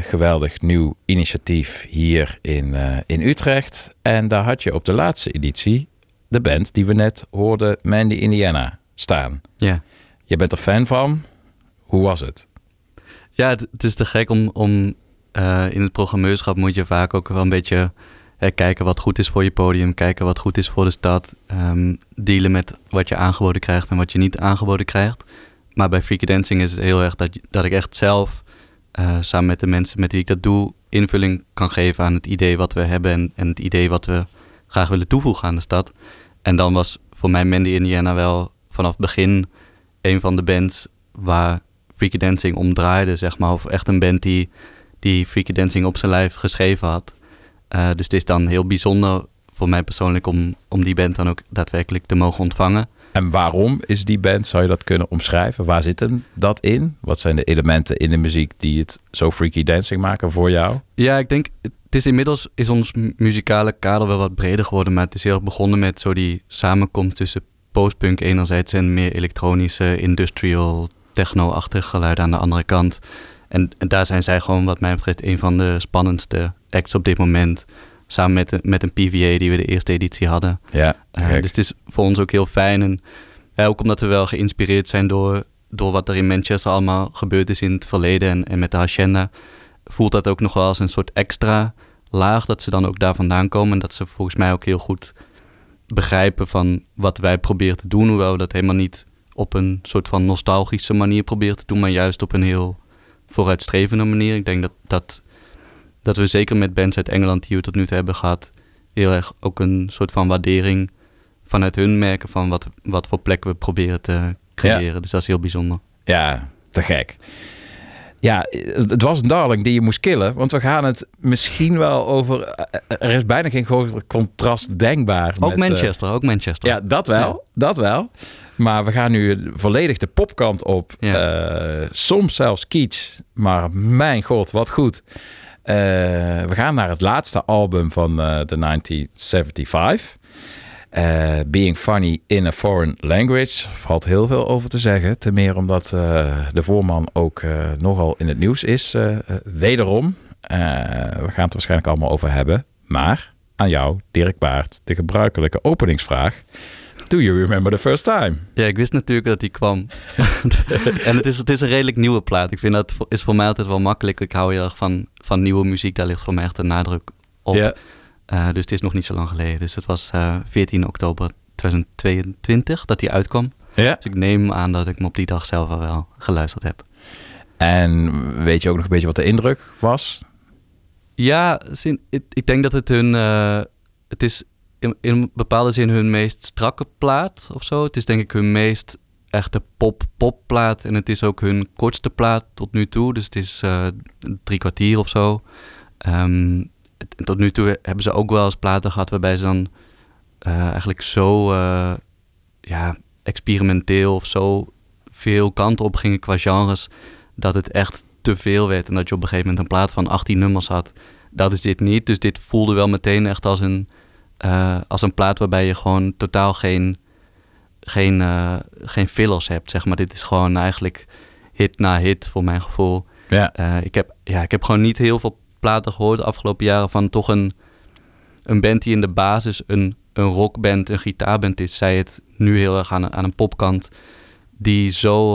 Geweldig nieuw initiatief hier in, in Utrecht. En daar had je op de laatste editie de band die we net hoorden, Mandy Indiana, staan. Ja. Je bent er fan van. Hoe was het? Ja, het, het is te gek om, om eh, in het programmeurschap moet je vaak ook wel een beetje kijken wat goed is voor je podium, kijken wat goed is voor de stad, ehm, dealen met wat je aangeboden krijgt en wat je niet aangeboden krijgt. Maar bij Freaky Dancing is het heel erg dat, dat ik echt zelf, eh, samen met de mensen met wie ik dat doe, invulling kan geven aan het idee wat we hebben en, en het idee wat we graag willen toevoegen aan de stad. En dan was voor mij Mandy Indiana wel vanaf het begin een van de bands waar Freaky Dancing omdraaide, zeg maar. Of echt een band die, die Freaky Dancing op zijn lijf geschreven had. Eh, dus het is dan heel bijzonder voor mij persoonlijk om, om die band dan ook daadwerkelijk te mogen ontvangen. En waarom is die band? Zou je dat kunnen omschrijven? Waar zit hem dat in? Wat zijn de elementen in de muziek die het zo freaky dancing maken voor jou? Ja, ik denk, het is inmiddels is ons mu- muzikale kader wel wat breder geworden. Maar het is heel erg begonnen met zo die samenkomst tussen postpunk enerzijds en meer elektronische, industrial, techno-achtige geluiden aan de andere kant. En, en daar zijn zij gewoon wat mij betreft een van de spannendste acts op dit moment. Samen met, een- met een PVA die we de eerste editie hadden. Ja, Eh, dus het is voor ons ook heel fijn. En ja, ook omdat we wel geïnspireerd zijn door, door wat er in Manchester allemaal gebeurd is in het verleden en, en met de Hacienda, voelt dat ook nog wel als een soort extra laag dat ze dan ook daar vandaan komen. En dat ze volgens mij ook heel goed begrijpen van wat wij proberen te doen. Hoewel we dat helemaal niet op een soort van nostalgische manier proberen te doen, maar juist op een heel vooruitstrevende manier. Ik denk dat, dat, dat we zeker met bands uit Engeland die we tot nu toe hebben gehad, heel erg ook een soort van waardering vanuit hun merken van wat, wat voor plek we proberen te creëren. Dus dat is heel bijzonder. Ja, te gek. Ja, het was een darling die je moest killen. Want we gaan het misschien wel over... Er is bijna geen groter contrast denkbaar. Ook met, eh, Manchester, ook Manchester. Ja, dat wel. Dat wel. Maar we gaan nu volledig de popkant op. Eh, soms zelfs kitsch. Maar mijn god, wat goed. Eh, we gaan naar het laatste album van eh, de 1975. Eh, Being Funny in a Foreign Language. Valt heel veel over te zeggen. Ten meer omdat de voorman ook nogal in het nieuws is. wederom. We gaan het waarschijnlijk allemaal over hebben. Maar aan jou, Dirk Baart, de gebruikelijke openingsvraag. Do you remember the first time? Ja, ik wist natuurlijk dat die kwam. en het is, het is een redelijk nieuwe plaat. Ik vind dat is voor mij altijd wel makkelijk. Ik hou heel erg van, van nieuwe muziek. Daar ligt voor mij echt een nadruk op. Ja. Eh, dus het is nog niet zo lang geleden. Dus het was eh 14 oktober 2022 dat die uitkwam. Dus ik neem aan dat ik hem op die dag zelf al wel geluisterd heb. En weet je ook nog een beetje wat de indruk was? Ja, ik denk dat het hun. eh, het is in, een bepaalde zin hun meest strakke plaat of zo. Het is denk ik hun meest echte pop-pop-plaat. En het is ook hun kortste plaat tot nu toe. Dus het is eh, drie kwartier of zo. Ehm, tot nu toe hebben ze ook wel eens platen gehad waarbij ze dan eh, eigenlijk zo eh, ja, experimenteel of zo veel kanten op gingen qua genres. Dat het echt te veel werd. En dat je op een gegeven moment een plaat van 18 nummers had. Dat is dit niet. Dus dit voelde wel meteen echt als een, eh, als een plaat waarbij je gewoon totaal geen, geen, eh, geen fillers hebt. Zeg maar. Dit is gewoon eigenlijk hit na hit voor mijn gevoel. Ja. Eh, ik, heb, ja, ik heb gewoon niet heel veel platen gehoord de afgelopen jaren van toch een, een band die in de basis een, een rockband, een gitaarband is. Zij het nu heel erg aan, een- aan een popkant. Die zo,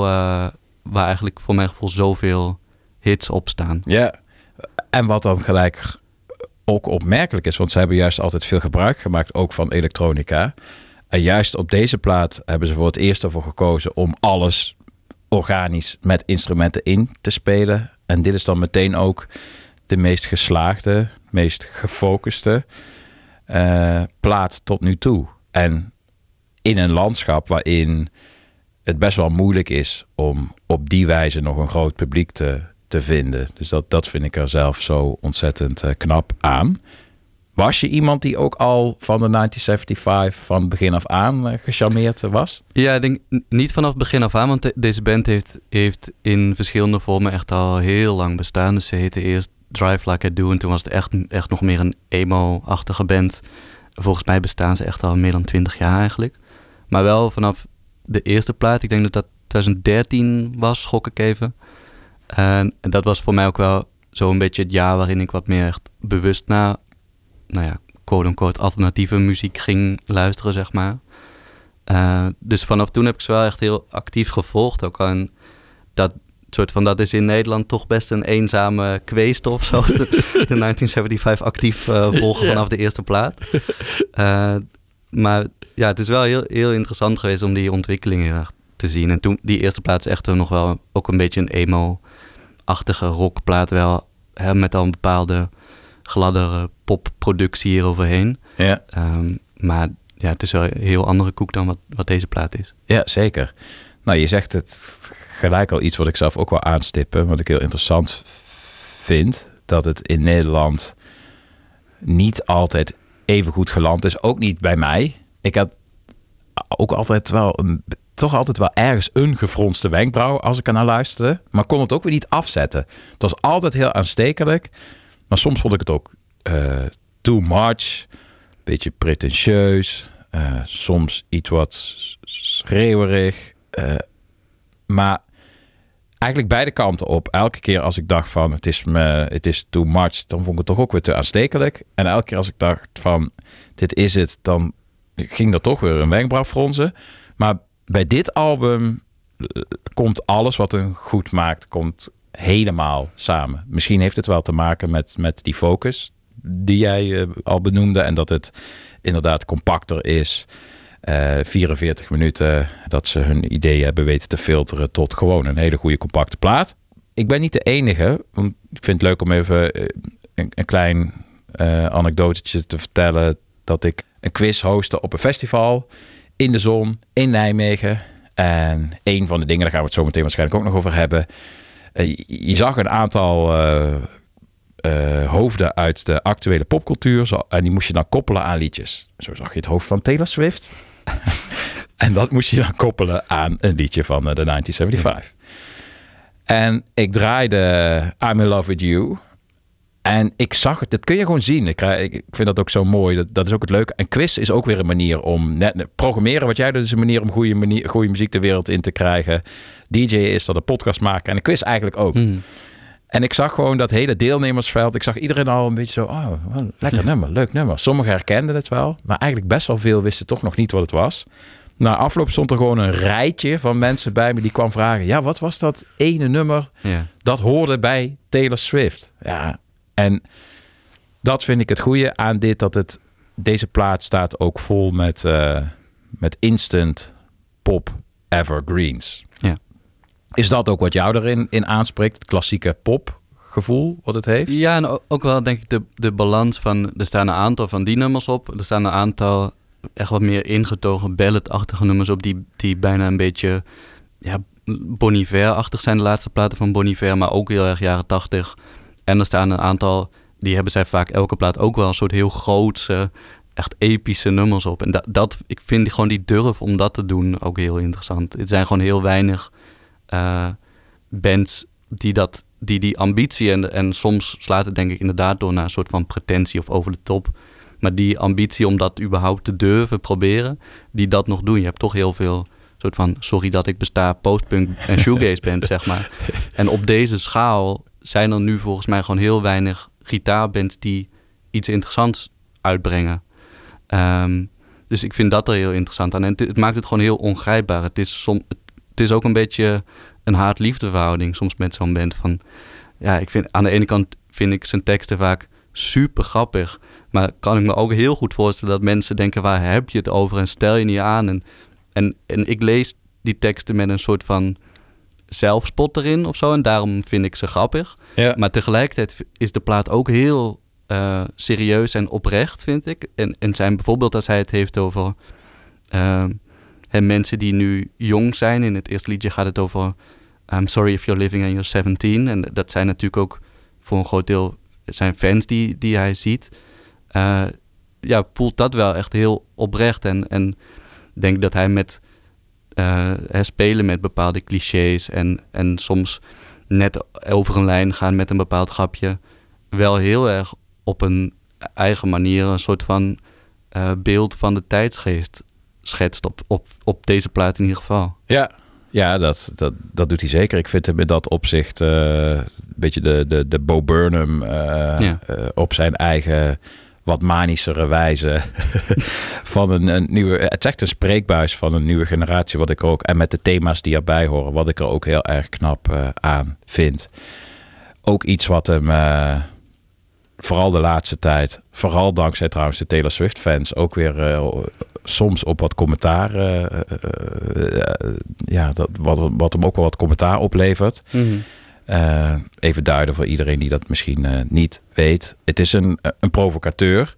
waar eigenlijk voor mijn gevoel zoveel hits op staan. Ja. En wat dan gelijk ook opmerkelijk is, want ze hebben juist altijd veel gebruik gemaakt, ook van elektronica. En juist op deze plaat hebben ze voor het eerst ervoor gekozen om alles organisch met instrumenten in te spelen. En dit is dan meteen ook de meest geslaagde, meest gefocuste eh, plaat tot nu toe. En in een landschap waarin het best wel moeilijk is om op die wijze nog een groot publiek te, te vinden. Dus dat, dat vind ik er zelf zo ontzettend eh, knap aan. Was je iemand die ook al van de 1975 van begin af aan eh, gecharmeerd was? Ja, ik denk niet vanaf begin af aan, want de- deze band heeft, heeft in verschillende vormen echt al heel lang bestaan. Dus ze heette eerst Drive Like I Do en toen was het echt, echt nog meer een emo-achtige band. Volgens mij bestaan ze echt al meer dan 20 jaar eigenlijk. Maar wel vanaf de eerste plaat, ik denk dat dat 2013 was, schok ik even. En dat was voor mij ook wel zo'n beetje het jaar waarin ik wat meer echt bewust naar, nou ja, quote-unquote alternatieve muziek ging luisteren, zeg maar. Eh, dus vanaf toen heb ik ze wel echt heel actief gevolgd. Ook aan dat soort van, dat is in Nederland toch best een eenzame kweest of zo. De, de 1975 actief eh, volgen Ja. vanaf de eerste plaat. Eh, maar ja, het is wel heel, heel interessant geweest om die ontwikkeling heel erg te zien. En toen, die eerste plaat is echt nog wel ook een beetje een emo-achtige rockplaat. Wel hè, met al een bepaalde gladdere popproductie hieroverheen. Ja. Ehm, maar ja, het is wel een heel andere koek dan wat, wat deze plaat is. Ja, zeker. Nou, je zegt het gelijk al iets wat ik zelf ook wel aanstippen, wat ik heel interessant vind, dat het in Nederland niet altijd even goed geland is. Ook niet bij mij. Ik had ook altijd wel een, toch altijd wel ergens een gefronste wenkbrauw als ik er naar luisterde, maar kon het ook weer niet afzetten. Het was altijd heel aanstekelijk, maar soms vond ik het ook eh, too much, beetje pretentieus, eh, soms iets wat schreeuwerig. eh, maar eigenlijk beide kanten op. Elke keer als ik dacht van het is, me, het is too much, dan vond ik het toch ook weer te aanstekelijk. En elke keer als ik dacht van dit is het, dan ging er toch weer een wenkbrauw fronsen. Maar bij dit album eh, komt alles wat hem goed maakt, komt helemaal samen. Misschien heeft het wel te maken met, met die focus die jij eh, al benoemde. En dat het inderdaad compacter is. Eh 44 minuten dat ze hun ideeën hebben weten te filteren tot gewoon een hele goede compacte plaat. Ik ben niet de enige, want ik vind het leuk om even een, een klein eh anekdotetje te vertellen. Dat ik een quiz hostte op een festival in de zon in Nijmegen. En een van de dingen, daar gaan we het zo meteen waarschijnlijk ook nog over hebben. Eh, je- zag een aantal eh, eh, hoofden uit de actuele popcultuur. En die moest je dan koppelen aan liedjes. Zo zag je het hoofd van Taylor Swift. en dat moest je dan koppelen aan een liedje van de 1975. En ik draaide I'm in love with you. En ik zag het, dat kun je gewoon zien. Ik, krijg- ik vind dat ook zo mooi. Dat, dat is ook het leuke. En quiz is ook weer een manier om net programmeren. Wat jij doet is een manier om goede, manier, goede muziek de wereld in te krijgen. DJ is dat een podcast maken. En een quiz eigenlijk ook. En ik zag gewoon dat hele deelnemersveld. Ik zag iedereen al een beetje zo. Oh, lekker nummer, leuk nummer. Sommigen herkenden het wel. Maar eigenlijk best wel veel wisten toch nog niet wat het was. Na afloop stond er gewoon een rijtje van mensen bij me die kwam vragen. Ja, wat was dat ene nummer Ja. dat hoorde bij Taylor Swift. Ja, en dat vind ik het goede aan dit. Dat het, deze plaat staat ook vol met, eh, met instant pop evergreens. Ja. Is dat ook wat jou erin in aanspreekt? Het klassieke popgevoel wat het heeft? Ja, en ook wel denk ik de, de balans van... Er staan een aantal van die nummers op. Er staan een aantal echt wat meer ingetogen balladachtige nummers op... die, die bijna een beetje ja, Bon Iver-achtig zijn, de laatste platen van Bon Iver... maar ook heel erg jaren tachtig. En er staan een aantal... Die hebben zij vaak elke plaat ook wel een soort heel grootse... Echt epische nummers op. En dat, dat, ik vind gewoon die durf om dat te doen ook heel interessant. Het zijn gewoon heel weinig eh, bands die, dat, die die ambitie en, en soms slaat het denk ik inderdaad door naar een soort van pretentie of over de top. Maar die ambitie om dat überhaupt te durven proberen, die dat nog doen. Je hebt toch heel veel soort van, sorry dat ik besta, postpunk en shoegaze band, zeg maar. En op deze schaal zijn er nu volgens mij gewoon heel weinig gitaarbands die iets interessants uitbrengen. Ehm, dus ik vind dat er heel interessant aan. En het, maakt het gewoon heel ongrijpbaar. Het is, som, het, is ook een beetje een haat-liefde soms met zo'n band. Van, ja, ik vind, aan de ene kant vind ik zijn teksten vaak super grappig. Maar kan ik me ook heel goed voorstellen dat mensen denken... waar heb je het over en stel je niet aan. En, en, en ik lees die teksten met een soort van zelfspot erin of zo. En daarom vind ik ze grappig. Ja. Maar tegelijkertijd is de plaat ook heel eh, serieus en oprecht, vind ik. En, en zijn bijvoorbeeld als hij het heeft over ehm, hè, mensen die nu jong zijn. In het eerste liedje gaat het over I'm sorry if you're living and you're 17. En dat zijn natuurlijk ook voor een groot deel zijn fans die, die hij ziet. Eh, ja, voelt dat wel echt heel oprecht. En, en denk dat hij met hè, spelen met bepaalde clichés en, en soms net over een lijn gaan met een bepaald grapje, wel heel erg op een eigen manier een soort van eh, beeld van de tijdsgeest schetst op, op, op deze plaat in ieder geval. Ja, ja dat, dat, dat doet hij zeker. Ik vind hem in dat opzicht eh, een beetje de, de, de Bo Burnham Ja. op zijn eigen wat manischere wijze van een, een nieuwe... Het is echt een spreekbuis van een nieuwe generatie, wat ik ook... En met de thema's die erbij horen, wat ik er ook heel erg knap eh, aan vind. Ook iets wat hem... eh, vooral de laatste tijd, vooral dankzij trouwens de Taylor Swift fans, ook weer eh, soms op wat commentaar, ja, dat, wat, wat hem ook wel wat commentaar oplevert. Eh, even duiden voor iedereen die dat misschien eh, niet weet. Het is een, een provocateur.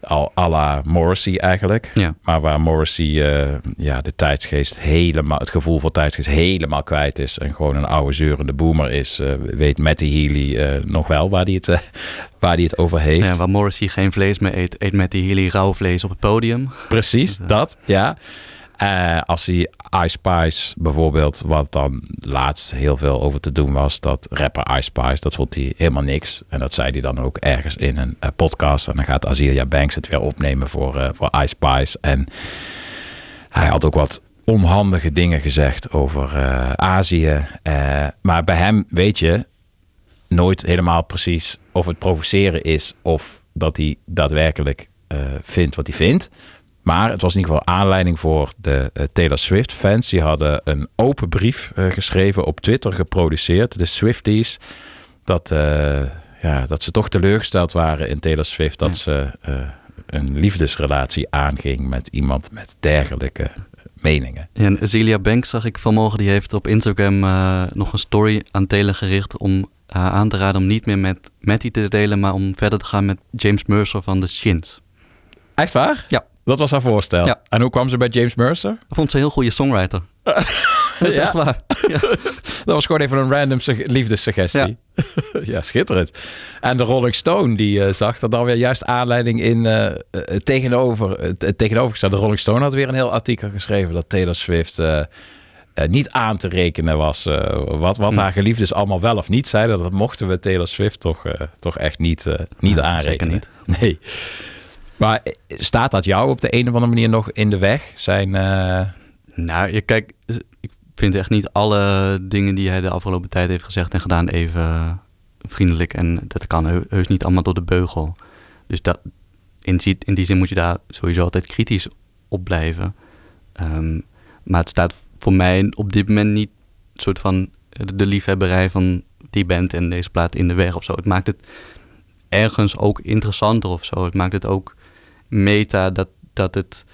Al à la Morrissey eigenlijk. Ja. Maar waar Morrissey eh, ja, de tijdsgeest helemaal, het gevoel voor tijdsgeest helemaal kwijt is. En gewoon een oude zeurende boomer is. eh, weet Matty Healy eh, nog wel waar hij het, eh, waar die het over heeft. Ja, waar Morrissey geen vlees meer eet, eet die Healy rauw vlees op het podium. Precies, dat, ja. Eh, als hij Ice Spice bijvoorbeeld, wat dan laatst heel veel over te doen was, dat rapper Ice Spice, dat vond hij helemaal niks. En dat zei hij dan ook ergens in een eh, podcast. En dan gaat Azealia Banks het weer opnemen voor, eh, voor Ice Spice. En hij had ook wat onhandige dingen gezegd over Azië. Maar bij hem weet je nooit helemaal precies of het provoceren is of dat hij daadwerkelijk vindt wat hij vindt. Maar het was in ieder geval aanleiding voor de eh, Taylor Swift fans. Die hadden een open brief eh, geschreven op Twitter geproduceerd. De Swifties. Dat, eh, ja, dat ze toch teleurgesteld waren in Taylor Swift. Dat ze een liefdesrelatie aanging met iemand met dergelijke meningen. En Azealia Banks zag ik vanmorgen, die heeft op Instagram nog een story aan Taylor gericht om haar aan te raden om niet meer met Matty te delen, maar om verder te gaan met James Mercer van de Shins. Echt waar? Ja. Dat was haar voorstel. Ja. En hoe kwam ze bij James Mercer? Ik vond ze een heel goede songwriter. Dat is Ja? echt waar. Ja. Dat was gewoon even een random sug- liefdessuggestie. Ja. schitterend. En de Rolling Stone die eh, zag er dan weer juist aanleiding in eh, tegenover, het, tegenovergestelde. De Rolling Stone had weer een heel artikel geschreven dat Taylor Swift niet aan te rekenen was. wat wat Hm. haar geliefdes allemaal wel of niet zeiden, dat mochten we Taylor Swift toch, toch echt niet, niet aanrekenen. zeker Nee. Maar eh, staat dat jou op de een of andere manier nog in de weg? Zijn, eh, Nou, je, kijk, ik vind echt niet alle dingen die hij de afgelopen tijd heeft gezegd en gedaan even vriendelijk. En dat kan heu- heus niet allemaal door de beugel. Dus dat, in, die, in die zin moet je daar sowieso altijd kritisch op blijven. Ehm, maar het staat voor mij op dit moment niet soort van de, de liefhebberij van die band en deze plaat in de weg of zo. Het maakt het ergens ook interessanter of zo. Het maakt het ook meta dat, dat, het,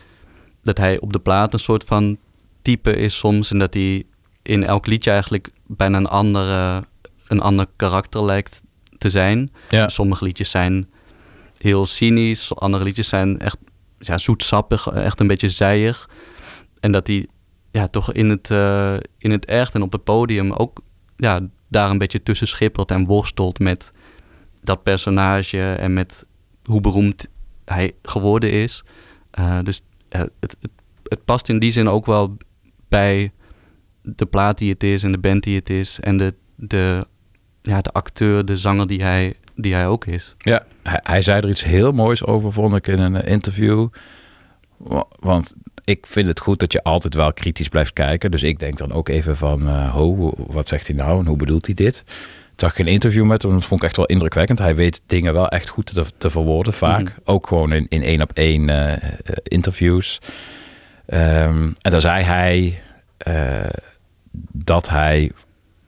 dat hij op de plaat een soort van type is soms. En dat hij in elk liedje eigenlijk bijna een, andere, een ander karakter lijkt te zijn. Ja. Sommige liedjes zijn heel cynisch, andere liedjes zijn echt ja, zoetsappig, echt een beetje zijig. En dat hij ja, toch in het, eh, in het echt en op het podium ook ja, daar een beetje tussen schippert en worstelt met dat personage en met hoe beroemd hij geworden is. Eh, dus eh, het, het, het past in die zin ook wel bij de plaat die het is en de band die het is en de, de, ja, de acteur, de zanger die hij, die hij ook is. Ja, hij, hij zei er iets heel moois over, vond ik in een interview. Wa- Want ik vind het goed dat je altijd wel kritisch blijft kijken. Dus ik denk dan ook even van, ho, wat zegt hij nou en hoe bedoelt hij dit? Zag ik een interview met hem, dat vond ik echt wel indrukwekkend. Hij weet dingen wel echt goed te, te verwoorden vaak. Mhm. Ook gewoon in, in één op één eh, eh, interviews. Ehm, en daar zei hij eh, dat hij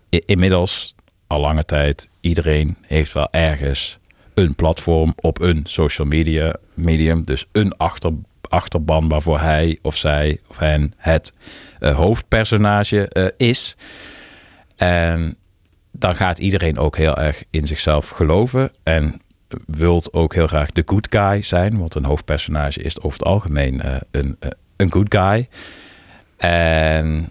inmiddels al lange tijd, iedereen heeft wel ergens een platform op een social media medium. Dus een achter, achterban waarvoor hij of zij of hen het hoofdpersonage is. En dan gaat iedereen ook heel erg in zichzelf geloven. En wilt ook heel graag de good guy zijn. Want een hoofdpersonage is over het algemeen eh, een, eh, een good guy. En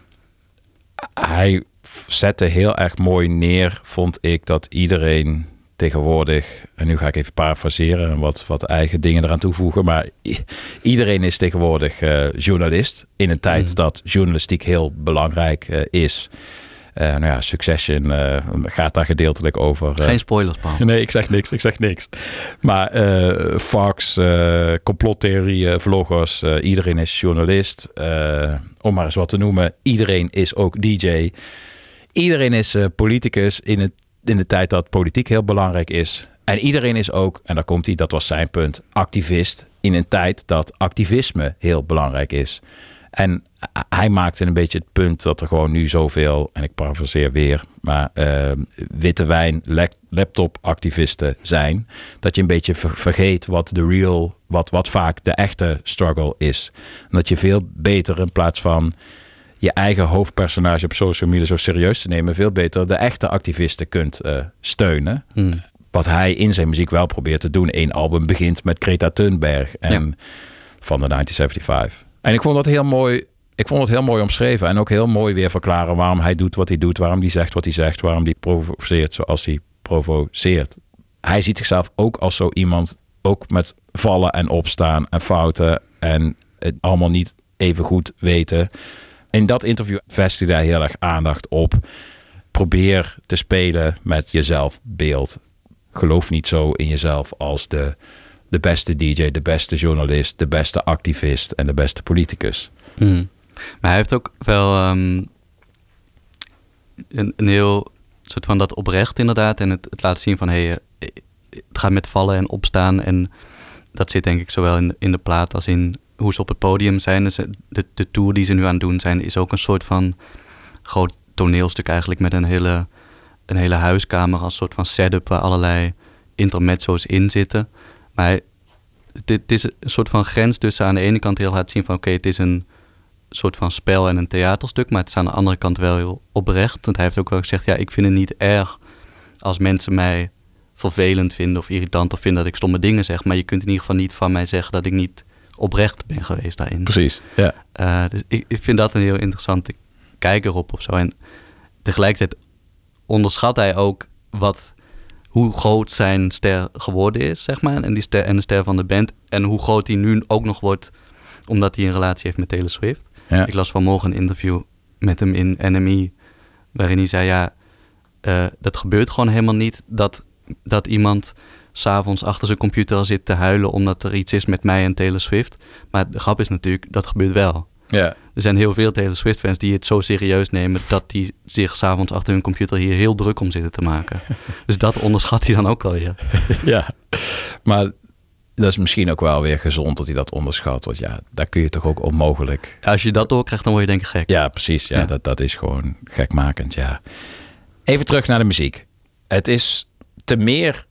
hij zette heel erg mooi neer, vond ik, dat iedereen tegenwoordig, en nu ga ik even parafraseren en wat, wat eigen dingen eraan toevoegen, maar iedereen is tegenwoordig eh, journalist in een tijd Mm. dat journalistiek heel belangrijk is. Eh, nou ja, Succession eh, gaat daar gedeeltelijk over. eh, Geen spoilers, Paul. Nee, ik zeg niks, ik zeg niks. Maar Fox, complottheorie, eh, vloggers, iedereen is journalist. om maar eens wat te noemen. Iedereen is ook DJ. Iedereen is politicus in, het, in de tijd dat politiek heel belangrijk is. En iedereen is ook, en daar komt hij, dat was zijn punt, activist in een tijd dat activisme heel belangrijk is. En hij maakte een beetje het punt dat er gewoon nu zoveel, en ik parafraseer weer, maar eh, witte wijn, lap- laptop-activisten zijn. Dat je een beetje ver- vergeet wat de real, wat, wat vaak de echte struggle is. En dat je veel beter in plaats van je eigen hoofdpersonage op social media zo serieus te nemen, veel beter de echte activisten kunt eh, steunen. Hmm. wat hij in zijn muziek wel probeert te doen. Eén album begint met Greta Thunberg en van de 1975. En ik vond dat heel mooi. Ik vond het heel mooi omschreven en ook heel mooi weer verklaren waarom hij doet wat hij doet, waarom hij zegt wat hij zegt, waarom hij provoceert zoals hij provoceert. Hij ziet zichzelf ook als zo iemand, ook met vallen en opstaan en fouten en het allemaal niet even goed weten. In dat interview vestigde hij heel erg aandacht op. Probeer te spelen met je zelfbeeld. Geloof niet zo in jezelf als de, de beste DJ, de beste journalist, de beste activist en de beste politicus. Mm. Maar hij heeft ook wel ehm, een, een heel soort van dat oprecht inderdaad. En het, het laten zien van hey, eh, het gaat met vallen en opstaan. En dat zit denk ik zowel in, in de plaat als in hoe ze op het podium zijn. Dus de, de tour die ze nu aan het doen zijn, is ook een soort van groot toneelstuk eigenlijk met een hele, een hele huiskamer als soort van setup waar allerlei intermezzo's in zitten. Maar het, het is een soort van grens tussen aan de ene kant heel laten zien van oké, het is een soort van spel en een theaterstuk, maar het is aan de andere kant wel heel oprecht. Want hij heeft ook wel gezegd, ja, ik vind het niet erg als mensen mij vervelend vinden of irritant of vinden dat ik stomme dingen zeg, maar je kunt in ieder geval niet van mij zeggen dat ik niet oprecht ben geweest daarin. Precies, ja. Eh, dus ik, ik vind dat een heel interessante kijk erop of zo. En tegelijkertijd onderschat hij ook wat, hoe groot zijn ster geworden is, zeg maar. En, die ster, en de ster van de band. En hoe groot hij nu ook nog wordt, omdat hij een relatie heeft met Taylor Swift. Ja. Ik las vanmorgen een interview met hem in NME, waarin hij zei, ja, eh, dat gebeurt gewoon helemaal niet dat, dat iemand s'avonds achter zijn computer zit te huilen omdat er iets is met mij en Taylor Swift. Maar de grap is natuurlijk, dat gebeurt wel. Ja. Er zijn heel veel Taylor Swift fans die het zo serieus nemen dat die zich s'avonds achter hun computer hier heel druk om zitten te maken. dus dat onderschat hij dan ook wel weer. ja, maar dat is misschien ook wel weer gezond dat hij dat onderschat. Want ja, daar kun je toch ook onmogelijk... Als je dat doorkrijgt, dan word je denk ik gek. Ja, precies. Ja, Ja. Dat, dat is gewoon gekmakend, ja. Even terug naar de muziek. Het is te meer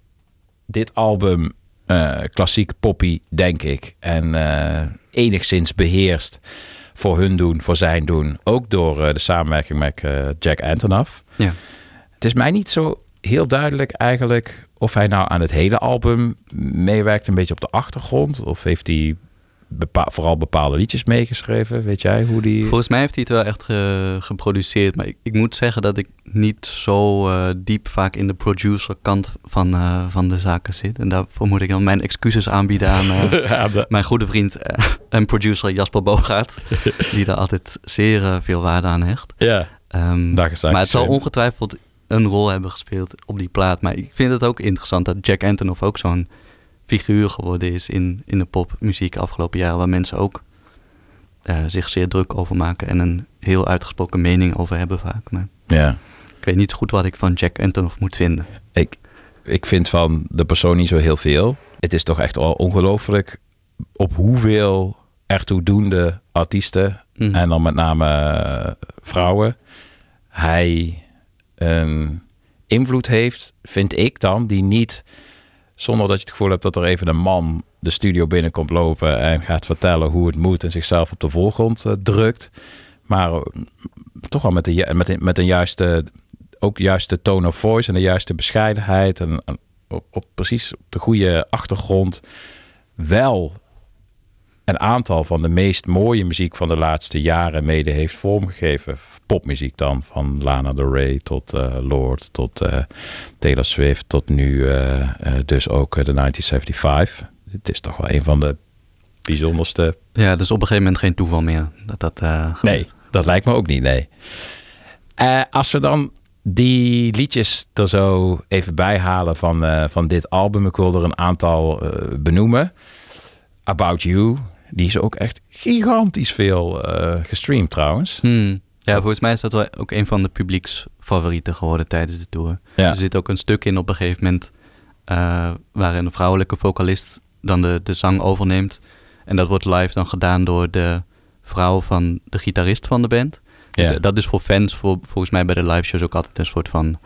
dit album eh, klassiek poppy, denk ik. En eh, enigszins beheerst voor hun doen, voor zijn doen. Ook door eh, de samenwerking met Jack Antonoff. Ja. Het is mij niet zo heel duidelijk eigenlijk of hij nou aan het hele album meewerkt, een beetje op de achtergrond. Of heeft hij bepa- vooral bepaalde liedjes meegeschreven? Weet jij hoe die... Volgens mij heeft hij het wel echt ge- geproduceerd. Maar ik, ik moet zeggen dat ik niet zo eh, diep vaak in de producerkant van, eh, van de zaken zit. En daarvoor moet ik dan mijn excuses aanbieden aan eh, Ja, de- mijn goede vriend en producer Jasper Bogaert. die daar altijd zeer veel waarde aan hecht. ja. Is maar het zal ongetwijfeld een rol hebben gespeeld op die plaat. Maar ik vind het ook interessant dat Jack Antonoff ook zo'n figuur geworden is in, in de popmuziek afgelopen jaren. Waar mensen ook eh, zich zeer druk over maken en een heel uitgesproken mening over hebben vaak. Maar ja. ik weet niet goed wat ik van Jack Antonoff moet vinden. Ik, ik vind van de persoon niet zo heel veel. Het is toch echt al ongelooflijk op hoeveel ertoe doende artiesten, Mhm. en dan met name eh, vrouwen, hij een invloed heeft, vind ik dan, die niet, zonder dat je het gevoel hebt dat er even een man de studio binnenkomt lopen en gaat vertellen hoe het moet en zichzelf op de voorgrond eh, drukt. Maar eh, toch wel met, de, met, een- met een juiste, ook juiste tone of voice en de juiste bescheidenheid. En, op precies op de goede achtergrond wel een aantal van de meest mooie muziek van de laatste jaren mede heeft vormgegeven. Popmuziek dan, van Lana Del Rey tot eh, Lord, tot eh, Taylor Swift, tot nu eh, dus ook de 1975. Het is toch wel een van de bijzonderste Ja, dus op een gegeven moment geen toeval meer dat dat. Nee, dat lijkt me ook niet, nee. Als we dan die liedjes er zo even bij halen van, van dit album. Ik wil er een aantal benoemen. About You, die is ook echt gigantisch veel eh, gestreamd trouwens. Hmm. Ja, volgens mij is dat wel ook een van de publieksfavorieten geworden tijdens de tour. Ja. Er zit ook een stuk in op een gegeven moment eh, waarin een vrouwelijke vocalist dan de, de zang overneemt. En dat wordt live dan gedaan door de vrouw van de gitarist van de band. Ja. dat is voor fans voor, volgens mij bij de live shows ook altijd een soort van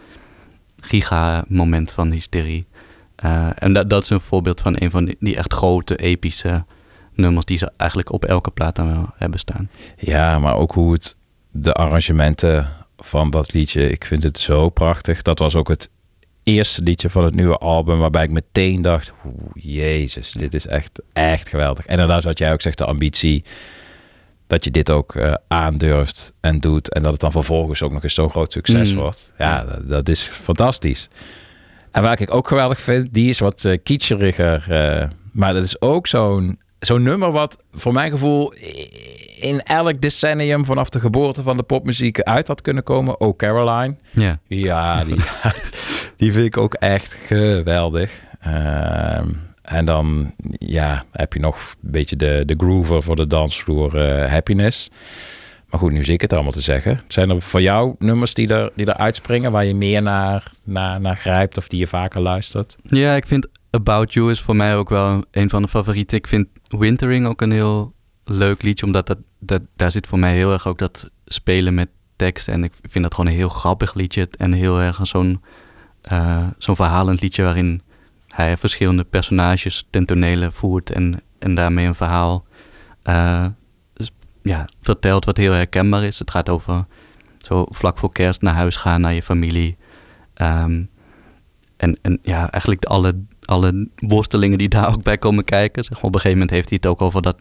giga-moment van hysterie. Eh, en dat, dat is een voorbeeld van een van die, die echt grote, epische nummers die ze eigenlijk op elke plaat dan wel hebben staan. Ja, maar ook hoe het, de arrangementen van dat liedje, ik vind het zo prachtig. Dat was ook het eerste liedje van het nieuwe album, waarbij ik meteen dacht, oeh, jezus, dit is echt, echt geweldig. En inderdaad, wat jij ook zegt, de ambitie dat je dit ook eh, aandurft en doet en dat het dan vervolgens ook nog eens zo'n groot succes Mm. wordt. Ja, dat, dat is fantastisch. En waar ik ook geweldig vind, die is wat uh, kitscheriger, eh, maar dat is ook zo'n zo'n nummer wat voor mijn gevoel in elk decennium vanaf de geboorte van de popmuziek uit had kunnen komen. Oh Caroline. Ja. Ja, die, die vind ik ook echt geweldig. Ehm, en dan ja, heb je nog een beetje de, de groover voor de dansvloer eh, Happiness. Maar goed, nu zie ik het allemaal te zeggen. Zijn er voor jou nummers die er, die er uitspringen waar je meer naar, naar, naar grijpt of die je vaker luistert? Ja, ik vind About You is voor mij ook wel een van de favorieten. Ik vind Wintering ook een heel leuk liedje, omdat dat, dat, daar zit voor mij heel erg ook dat spelen met tekst. En ik vind dat gewoon een heel grappig liedje en heel erg zo'n eh, zo'n verhalend liedje waarin hij verschillende personages ten tonele voert en, en daarmee een verhaal eh, ja, vertelt wat heel herkenbaar is. Het gaat over zo vlak voor kerst naar huis gaan, naar je familie. Ehm, en, en ja, eigenlijk alle, alle worstelingen die daar ook bij komen kijken. Zeg maar, op een gegeven moment heeft hij het ook over dat,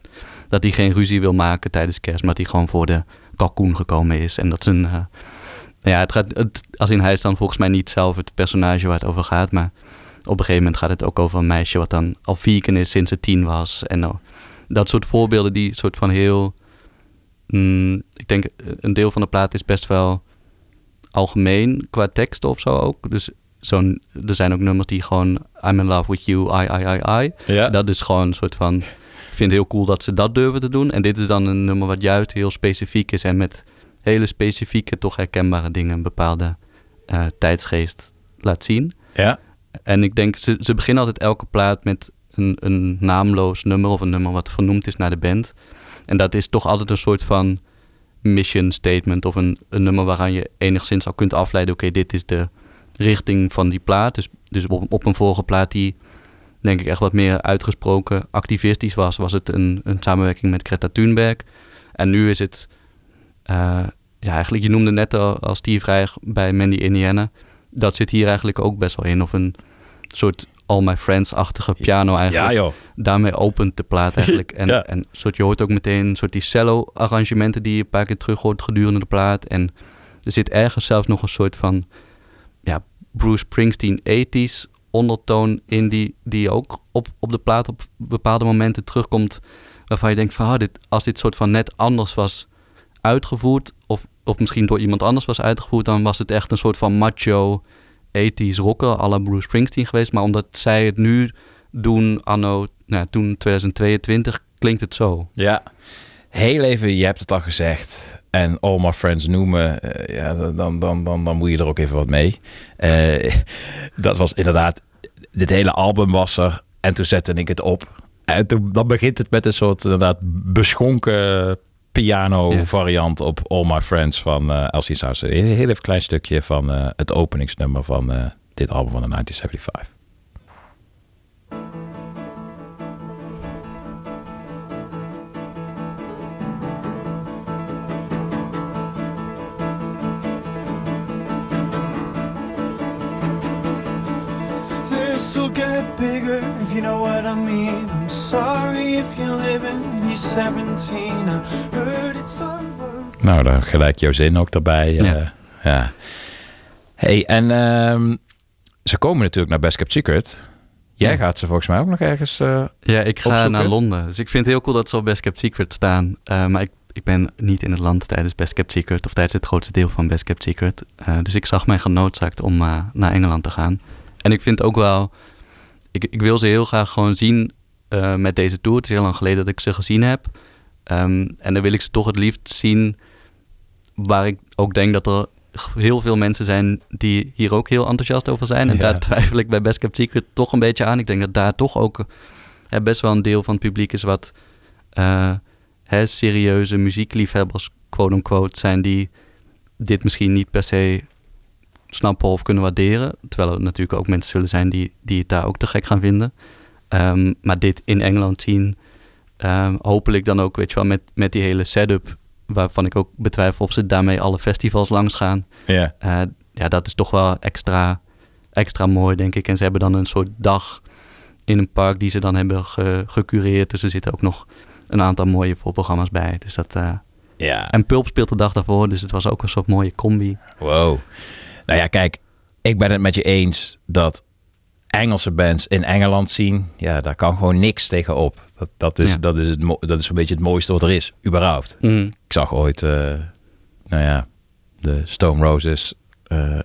dat hij geen ruzie wil maken tijdens kerst, maar dat hij gewoon voor de kalkoen gekomen is. En dat zijn. eh, ja, het gaat, het, als in hij is dan volgens mij niet zelf het personage waar het over gaat, maar op een gegeven moment gaat het ook over een meisje wat dan al vegan is sinds ze tien was. En nou, dat soort voorbeelden die soort van heel. mm, ik denk een deel van de plaat is best wel algemeen qua tekst of zo ook. Dus zo'n, er zijn ook nummers die gewoon I'm in love with you, I, I, I, I. Ja. Dat is gewoon een soort van... Ik vind het heel cool dat ze dat durven te doen. En dit is dan een nummer wat juist heel specifiek is en met hele specifieke, toch herkenbare dingen een bepaalde eh, tijdsgeest laat zien. Ja. En ik denk, ze, ze beginnen altijd elke plaat met een, een naamloos nummer of een nummer wat vernoemd is naar de band. En dat is toch altijd een soort van mission statement of een, een nummer waaraan je enigszins al kunt afleiden, oké, dit is de richting van die plaat. Dus, dus op, op een vorige plaat die denk ik echt wat meer uitgesproken activistisch was, was het een, een samenwerking met Greta Thunberg. En nu is het, eh, ja eigenlijk, je noemde net al als Steve Reich bij Mandy Indiana. Dat zit hier eigenlijk ook best wel in. Of een soort All My Friends-achtige piano eigenlijk. Ja, joh. Daarmee opent de plaat eigenlijk. En, Ja. en soort, je hoort ook meteen een soort die cello-arrangementen die je een paar keer terug hoort gedurende de plaat. En er zit ergens zelfs nog een soort van ja, Bruce Springsteen 80s ondertoon in die, die ook op, op de plaat op bepaalde momenten terugkomt. Waarvan je denkt van, ah, dit, als dit soort van net anders was uitgevoerd, of, of misschien door iemand anders was uitgevoerd, dan was het echt een soort van macho 80s rocker la Bruce Springsteen geweest. Maar omdat zij het nu doen, anno, nou, toen 2022, klinkt het zo. Ja, heel even, je hebt het al gezegd. En all my friends noemen, eh, ja, dan, dan, dan, dan moet je er ook even wat mee. Eh, dat was inderdaad, dit hele album was er. En toen zette ik het op. En toen, dan begint het met een soort inderdaad beschonken piano Ja. variant op All My Friends van eh Elsie Sousa. Een heel even klein stukje van het openingsnummer van dit album van de 1975. This'll get bigger if you know what I mean. I'm sorry if you're living, you're 17. I heard it's over. Nou, dan gelijk jouw zin ook erbij. Ja. Ja. ja. Hey, en ehm, ze komen natuurlijk naar Best Kept Secret. Jij Ja. gaat ze volgens mij ook nog ergens... eh, Ja, ik ga opzoeken? naar Londen. Dus ik vind het heel cool dat ze op Best Kept Secret staan. Eh, maar ik, ik ben niet in het land tijdens Best Kept Secret. Of tijdens het grootste deel van Best Kept Secret. Eh, dus ik zag mij genoodzaakt om eh, naar Engeland te gaan. En ik vind ook wel... Ik, ik wil ze heel graag gewoon zien eh, met deze tour. Het is heel lang geleden dat ik ze gezien heb. Ehm, en dan wil ik ze toch het liefst zien... waar ik ook denk dat er heel veel mensen zijn die hier ook heel enthousiast over zijn. En Ja. daar twijfel ik bij Best Kept Secret toch een beetje aan. Ik denk dat daar toch ook hè, best wel een deel van het publiek is wat eh, hè, serieuze muziekliefhebbers, quote-unquote, zijn die dit misschien niet per se snappen of kunnen waarderen. Terwijl er natuurlijk ook mensen zullen zijn die, die het daar ook te gek gaan vinden. Ehm, maar dit in Engeland zien, ehm, hopelijk dan ook, weet je wel, met, met die hele setup, waarvan ik ook betwijfel of ze daarmee alle festivals langs gaan. ja. Eh, ja, dat is toch wel extra extra mooi, denk ik. En ze hebben dan een soort dag in een park die ze dan hebben ge- gecureerd. Dus er zitten ook nog een aantal mooie voorprogramma's bij. Dus dat, eh, Ja. En Pulp speelt de dag daarvoor, dus het was ook een soort mooie combi. Wow. Nou ja, kijk, ik ben het met je eens dat Engelse bands in Engeland zien, ja, daar kan gewoon niks tegenop. Dat, dat, is, Ja. dat, is, het, dat is een beetje het mooiste wat er is, überhaupt. Mm. Ik zag ooit, eh, nou ja, de Stone Roses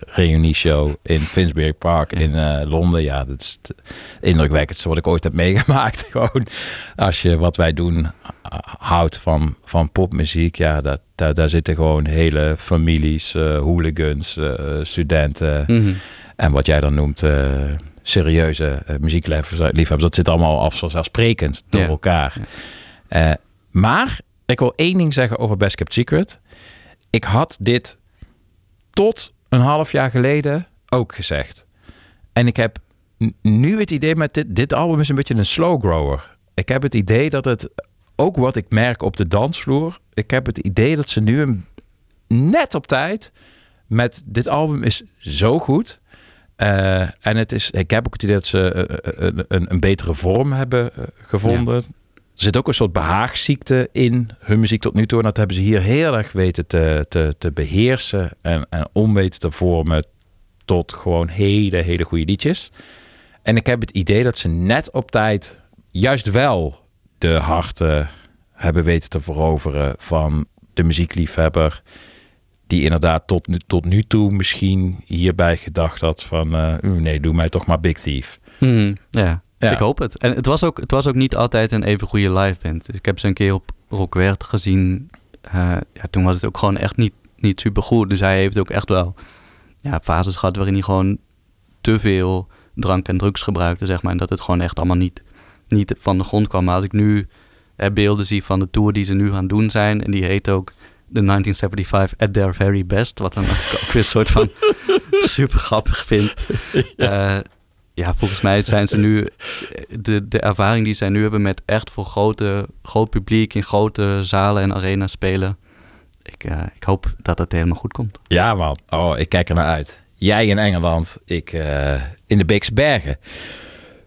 reunieshow in Finsbury Park Ja. in eh, Londen. Ja, dat is het indrukwekkendste wat ik ooit heb meegemaakt. Gewoon als je wat wij doen ah, houdt van, van popmuziek. Ja, dat, daar, daar zitten gewoon hele families, eh, hooligans, eh, studenten. Mhm. En wat jij dan noemt eh, serieuze eh, muziekliefhebbers. Dat zit allemaal af vanzelfsprekend door Ja. elkaar. Eh, maar ik wil één ding zeggen over Best Kept Secret. Ik had dit tot een half jaar geleden ook gezegd. En ik heb nu het idee met dit, dit album is een beetje een slow grower. Ik heb het idee dat het, ook wat ik merk op de dansvloer, ik heb het idee dat ze nu net op tijd met dit album is zo goed. Eh, en het is, ik heb ook het idee dat ze eh, een, een, een betere vorm hebben eh, gevonden. Zit ook een soort behaagziekte in hun muziek tot nu toe. En dat hebben ze hier heel erg weten te, te, te beheersen en, en om weten te vormen tot gewoon hele, hele goede liedjes. En ik heb het idee dat ze net op tijd juist wel de harten hebben weten te veroveren van de muziekliefhebber. Die inderdaad tot nu, tot nu toe misschien hierbij gedacht had van... eh, "Oeh, nee, doe mij toch maar Big Thief. Mhm, ja. Ja. ik hoop het. En het was, ook, het was ook niet altijd een even goede live band. Dus ik heb ze een keer op Rockwert gezien. Eh, ja, toen was het ook gewoon echt niet, niet super goed. Dus hij heeft ook echt wel ja, fases gehad waarin hij gewoon te veel drank en drugs gebruikte, zeg maar. En dat het gewoon echt allemaal niet, niet van de grond kwam. Maar als ik nu eh, beelden zie van de tour die ze nu gaan doen zijn, en die heet ook de 1975 at their very best, wat dan natuurlijk ook weer een soort van super grappig vind. Eh, ja, volgens mij zijn ze nu de, de ervaring die zij nu hebben met echt voor grote, groot publiek in grote zalen en arena's spelen. Ik, eh, ik hoop dat het helemaal goed komt. Ja man, oh, ik kijk er naar uit. Jij in Engeland, ik eh, in de Beekse Bergen.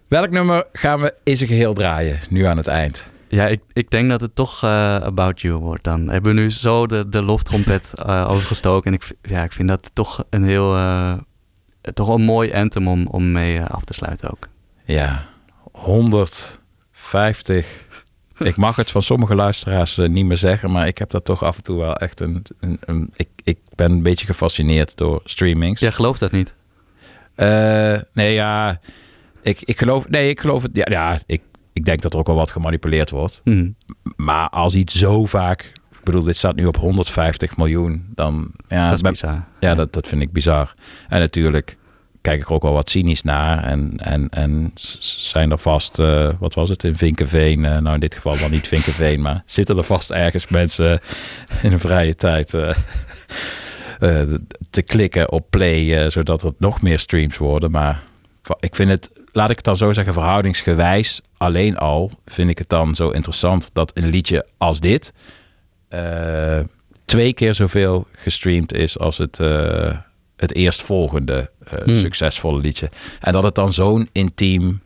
Welk nummer gaan we in zijn geheel draaien, nu aan het eind? Ja, ik, ik denk dat het toch eh, About You wordt dan. We hebben nu zo de, de loftrompet overgestoken. En ik, ja, ik vind dat toch een heel... eh, toch een mooi anthem om, om mee eh, af te sluiten ook. Ja, 150. Ik mag het van sommige luisteraars eh, niet meer zeggen, maar ik heb dat toch af en toe wel echt een... een, een- ik, ik ben een beetje gefascineerd door streamings. Jij gelooft dat niet? Nee, ja. Ik, ik geloof. Nee, ik geloof het. Ja, ja ik, ik denk dat er ook wel wat gemanipuleerd wordt. Mhm. Maar als iets zo vaak. Ik bedoel, dit staat nu op 150 miljoen. Dan. Ja, dat is ben- ja, dat, dat vind ik bizar. En natuurlijk kijk ik er ook wel wat cynisch naar. En, en, en zijn er vast, eh, wat was het, in Vinkenveen. eh, nou, in dit geval dan niet Vinkenveen, maar zitten er vast ergens mensen in een vrije tijd eh, te klikken op play, zodat het nog meer streams worden. Maar ik vind het, laat ik het dan zo zeggen, verhoudingsgewijs alleen al vind ik het dan zo interessant dat een liedje als dit eh, twee keer zoveel gestreamd is als het, eh, het eerstvolgende eh, Hmm. succesvolle liedje. En dat het dan zo'n intiem,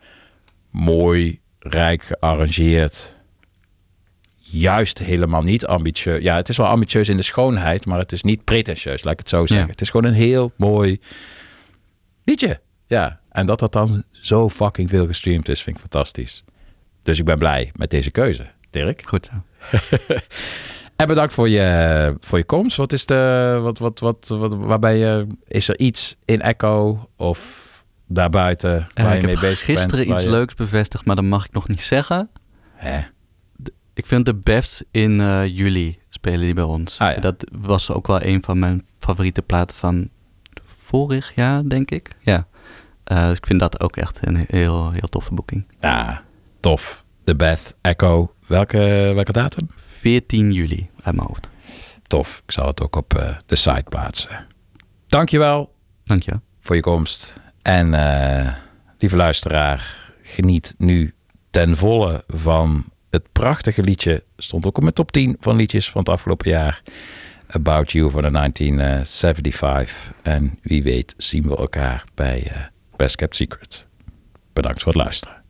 mooi, rijk gearrangeerd, juist helemaal niet ambitieus. Ja, het is wel ambitieus in de schoonheid, maar het is niet pretentieus, laat ik het zo zeggen. Ja. Het is gewoon een heel mooi liedje. Ja, en dat dat dan zo fucking veel gestreamd is, vind ik fantastisch. Dus ik ben blij met deze keuze, Dirk. Goed zo. En bedankt voor je, voor je komst. Wat is de, wat, wat, wat, wat, waarbij je, is er iets in Echo of daarbuiten Eh, waar je ik mee heb bezig bent? gisteren waar iets je- leuks bevestigd, maar dat mag ik nog niet zeggen. Hè? Ik vind de Befs in eh, juli spelen die bij ons. Ah, ja. Dat was ook wel een van mijn favoriete platen van vorig jaar, denk ik. Ja. Eh, dus ik vind dat ook echt een heel, heel toffe boeking. Ja, tof. De Beth Echo. Welke, welke datum? 14 juli uit mijn hoofd. Tof. Ik zal het ook op eh, de site plaatsen. Dankjewel Dank je. voor je komst. En eh, lieve luisteraar, geniet nu ten volle van het prachtige liedje. Stond ook op mijn top 10 van liedjes van het afgelopen jaar. About You van de 1975. En wie weet zien we elkaar bij eh, Best Kept Secret. Bedankt voor het luisteren.